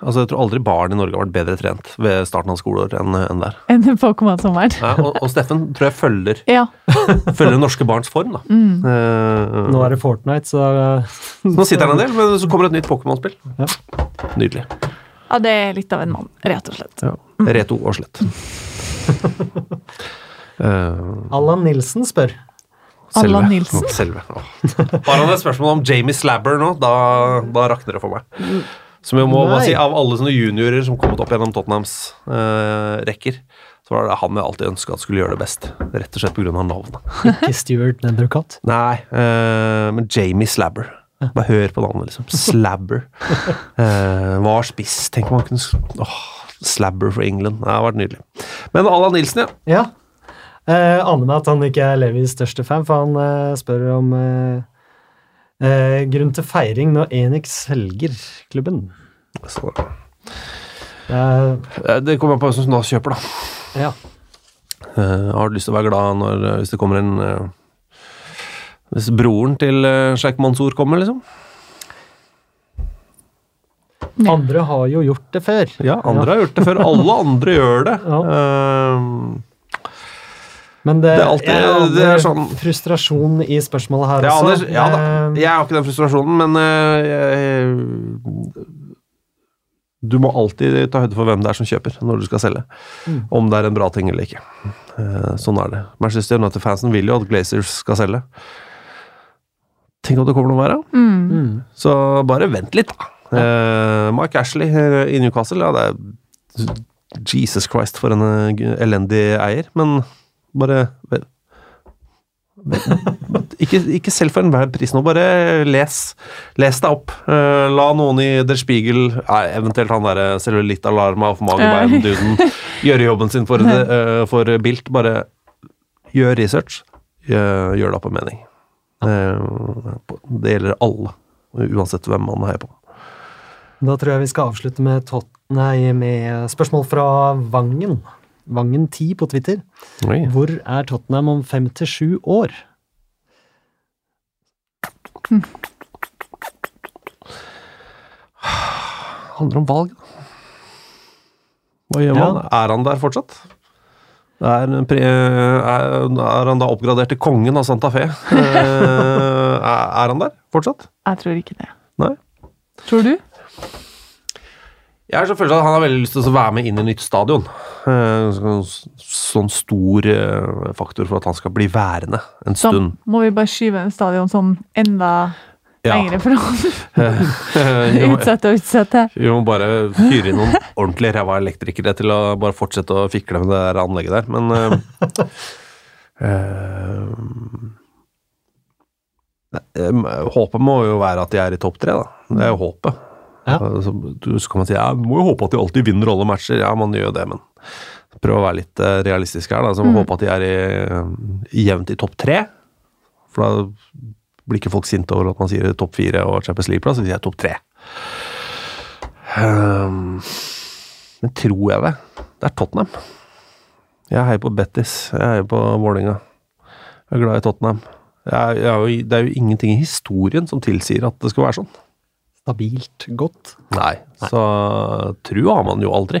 Altså, Jeg tror aldri barn i Norge har vært bedre trent ved starten av skoleår enn enn der. Enn Pokémon-sommeren. Ja, og, og Steffen tror jeg følger, Ja. følger norske barns form. da. Mm. Uh, Nå er det Fortnite, så Nå sitter han en del, men så kommer et nytt Pokémon-spill. Ja. Nydelig. ja, det er litt av en mann, rett og slett. Ja. Reto og slett. uh, Allan Nilsen spør. Allan Nilsen? Selve. Har han et spørsmål om Jamie Slabber nå, da, da rakner det for meg. Som jo må man si, Av alle sånne juniorer som kommet opp gjennom Tottenhams eh, rekker, så var det han jeg alltid ønska skulle gjøre det best. Rett og slett pga. navnet. Ikke Stuart Nethercott. Nei, eh, men Jamie Slabber. Bare hør på navnet, liksom. Slabber. Eh, var spiss. Tenk om han kunne Åh, Slabber for England. Det har vært nydelig. Men Allan Nilsen, ja. Ja. Eh, aner meg at han ikke er Levis største fan, for han eh, spør om eh, eh, grunn til feiring når Enix selger klubben. Så, Eh, eh, det kommer an på hvem som da kjøper, da. ja. Eh, har du lyst til å være glad når, eh, hvis det kommer en eh, Hvis broren til uh, sjeik Mansour kommer, liksom? Ja. Andre har jo gjort det før. Ja, andre har gjort det før. Alle andre gjør det. Ja. Eh, Men det, Det er alltid- jeg det er sånn- frustrasjon i spørsmålet her ja, også. Anders, ja da. Eh, Jeg har ikke den frustrasjonen, men eh, jeg, Du må alltid ta høyde for hvem det er som kjøper når du skal selge. Mm. Om det er en bra ting eller ikke. Eh, Sånn er det. Manchester United-fansen vil jo at Glazers skal selge. Tenk om det kommer noe verre. Mm. mm. Så bare vent litt, da. Eh, Mark Ashley i Newcastle, ja, det er Jesus Christ for en elendig eier, men bare Ikke, ikke selv for enhver pris nå, bare les. Les deg opp. Eh, la noen i Der Spiegel, nei, eventuelt han derre cellulittalarma for magebein-duden, gjøre jobben sin for, eh, for Bilt. Bare gjør research. Gjør, gjør det opp en mening. Eh, det gjelder alle, uansett hvem man heier på. Da tror jeg vi skal avslutte med, tot nei, med spørsmål fra Vangen. Vangen10 på Twitter. Oi. Hvor er Tottenham om fem til sju år? handler om valg. Hva gjør Ja. man? Er han der fortsatt? Er, er, er han da oppgradert til kongen av Santa Fe? Eh, er, er han der fortsatt? Jeg tror ikke det. Nei. Tror du? Jeg har så følelsen at han har veldig lyst til å være med inn i nytt stadion. Eh, Sånn, stor eh, faktor for at han skal bli værende en stund. må vi bare skyve en stadion sånn enda Ja. lengre fra Vi Utsette og utsette. Vi må bare fyre inn noen ordentlig ræva elektrikere til å bare fortsette å fikle med det der anlegget der, men uh, uh, eh, Håpet må jo være at de er i topp tre, da. Det er jo håpet. Ja. Så kan man si jeg må jo håpe at de alltid vinner alle matcher. Ja, man gjør jo det, men prøv å være litt eh, realistisk her. da, så Håpe at de er i, i jevnt i topp tre. For da blir ikke folk sinte over at man sier topp fire og Champions League-plass, hvis jeg topp tre. Um, men tror jeg det? Det er Tottenham. Jeg heier på Bettis. Jeg heier på Vålerenga. Jeg er glad i Tottenham. Jeg, jeg, er det er jo ingenting i historien som tilsier at det skal være sånn. Stabilt godt? Nei, så tru har man jo aldri.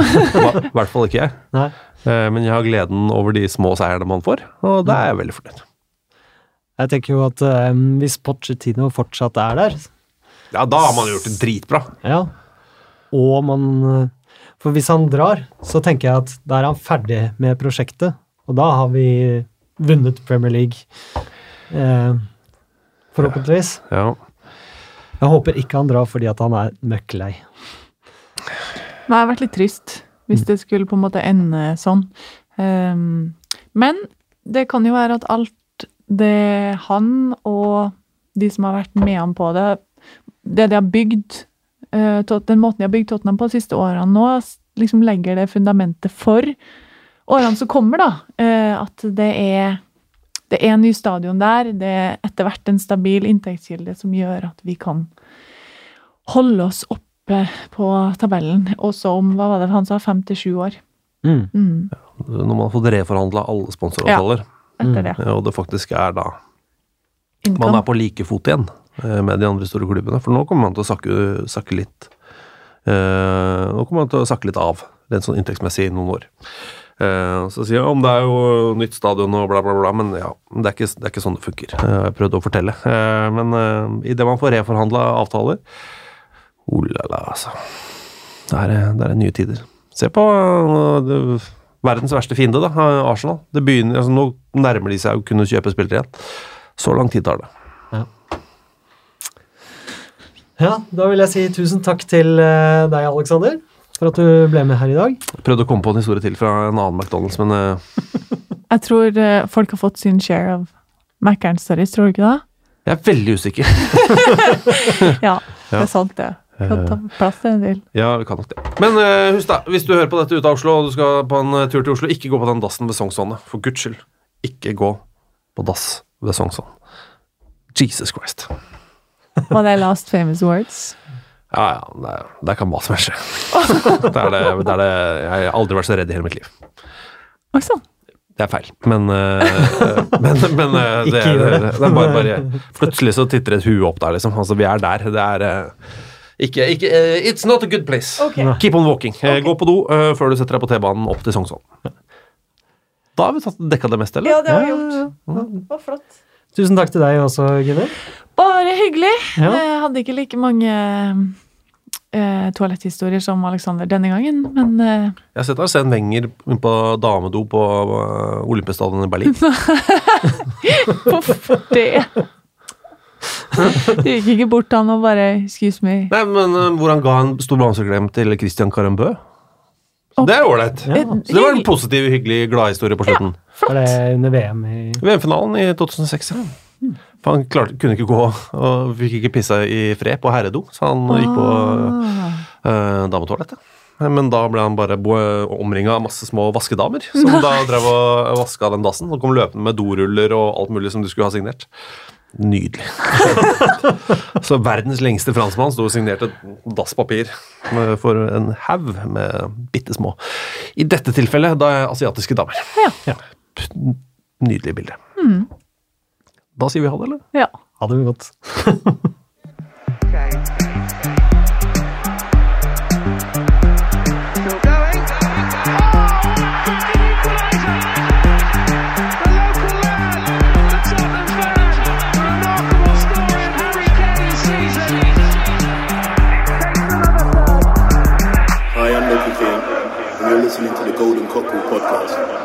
I hvert fall ikke jeg. Nei. Eh, Men jeg har gleden over de små seierne man får, og da er jeg veldig fornøyd. Jeg tenker jo at um, hvis Pochettino fortsatt er der, Ja, da har man gjort det dritbra. ja, og man For hvis han drar, så tenker jeg at da er han ferdig med prosjektet, og da har vi vunnet Premier League. Eh, forhåpentligvis. Ja. Jeg håper ikke han drar fordi at han er møkk lei. Det hadde vært litt trist hvis det skulle på en måte ende sånn. Um, men det kan jo være at alt det han og de som har vært med han på det, det de har bygd, eh, den måten de har bygd Tottenham på de siste årene nå, liksom legger det fundamentet for årene som kommer, da. Eh, at det er det er en ny stadion der, det er etter hvert en stabil inntektskilde som gjør at vi kan holde oss oppe på tabellen, også om hva var det han sa, fem til sju år. Mm. Mm, Når man har fått reforhandla alle sponsoravtaler, etter det. og det faktisk er da man er på like fot igjen eh, med de andre store klubbene. For nå kommer man til å sakke, sakke litt Uh, Nå kommer man til å sakke litt av, rent sånn inntektsmessig, i noen år. Eh, så sier jeg om det er jo nytt stadion og bla, bla, bla, men ja, det er ikke, det er ikke sånn det funker. Eh, Jeg har prøvd å fortelle. Eh, men uh, idet man får reforhandla avtaler Oh la la, altså. Det er, det er nye tider. Se på eh, det, verdens verste fiende, da, eh, Arsenal. Det begynner, altså, nå nærmer de seg å kunne kjøpe spillere igjen. Så lang tid tar det. Ja, da vil jeg si tusen takk til eh, deg, Alexander, for at du ble med her i dag. Jeg prøvde å komme på en historie til fra en annen McDonald's, men uh... Jeg tror uh, folk har fått sin share av Mækkern Stories, tror du ikke det? jeg er veldig usikker. Ja, det er sant, det. Kan ta plass til en del. Ja, vi kan nok det. Men uh, husk da, hvis du hører på dette ute av Oslo, og du skal på en eh, tur til Oslo, ikke gå på den dassen ved Sognsvannet. For guds skyld. Ikke gå på dass ved Sognsvann. Jesus Christ. Var det last famous words? Ja, ja, der, der kan hva som helst skje. Det er det, det er det Jeg har aldri vært så redd i hele mitt liv. Oi sann. Det er feil, men eh, Men, men eh, det, det. det er bare, bare Plutselig så titter et hue opp der, liksom. Altså, vi er der. Det er eh, ikke, ikke It's not a good place. Keep on walking. Eh, Gå på do uh, før du setter deg på T-banen opp til Sognsvann. Da har vi tatt dekka det meste, eller? det har vi gjort. Det var flott. Tusen takk til deg også, Gunnar. Bare hyggelig. Ja. Jeg hadde ikke like mange eh, toaletthistorier som Alexander denne gangen, men eh, Jeg har sett Arsen Wenger på damedo på uh, Olympiastadion i Berlin. Hvorfor det? Du gikk ikke bort han og bare 'excuse me'. Nei, men eh, Hvor han ga en stor blomsterklem til Christian Carambø. Så Det er ålreit. Ja. Så det var en positiv, hyggelig gladhistorie på slutten. Var det under VM i VM-finalen i 2006, ja. For han klarte, kunne ikke gå og fikk ikke pissa i fred på herredo, så han gikk på uh, dametoalettet. Men da ble han bare omringa av masse små vaskedamer, som da drev og vaska den dassen. Og kom løpende med doruller og alt mulig som du skulle ha signert. Nydelig. så verdens lengste franskmann sto og signerte dasspapir for en haug med bitte små. I dette tilfellet da er asiatiske damer. Ja. Nydelig bilde. Da Dat zien we hadden? Ja. Hadden we wat? listening to the Golden Couple podcast.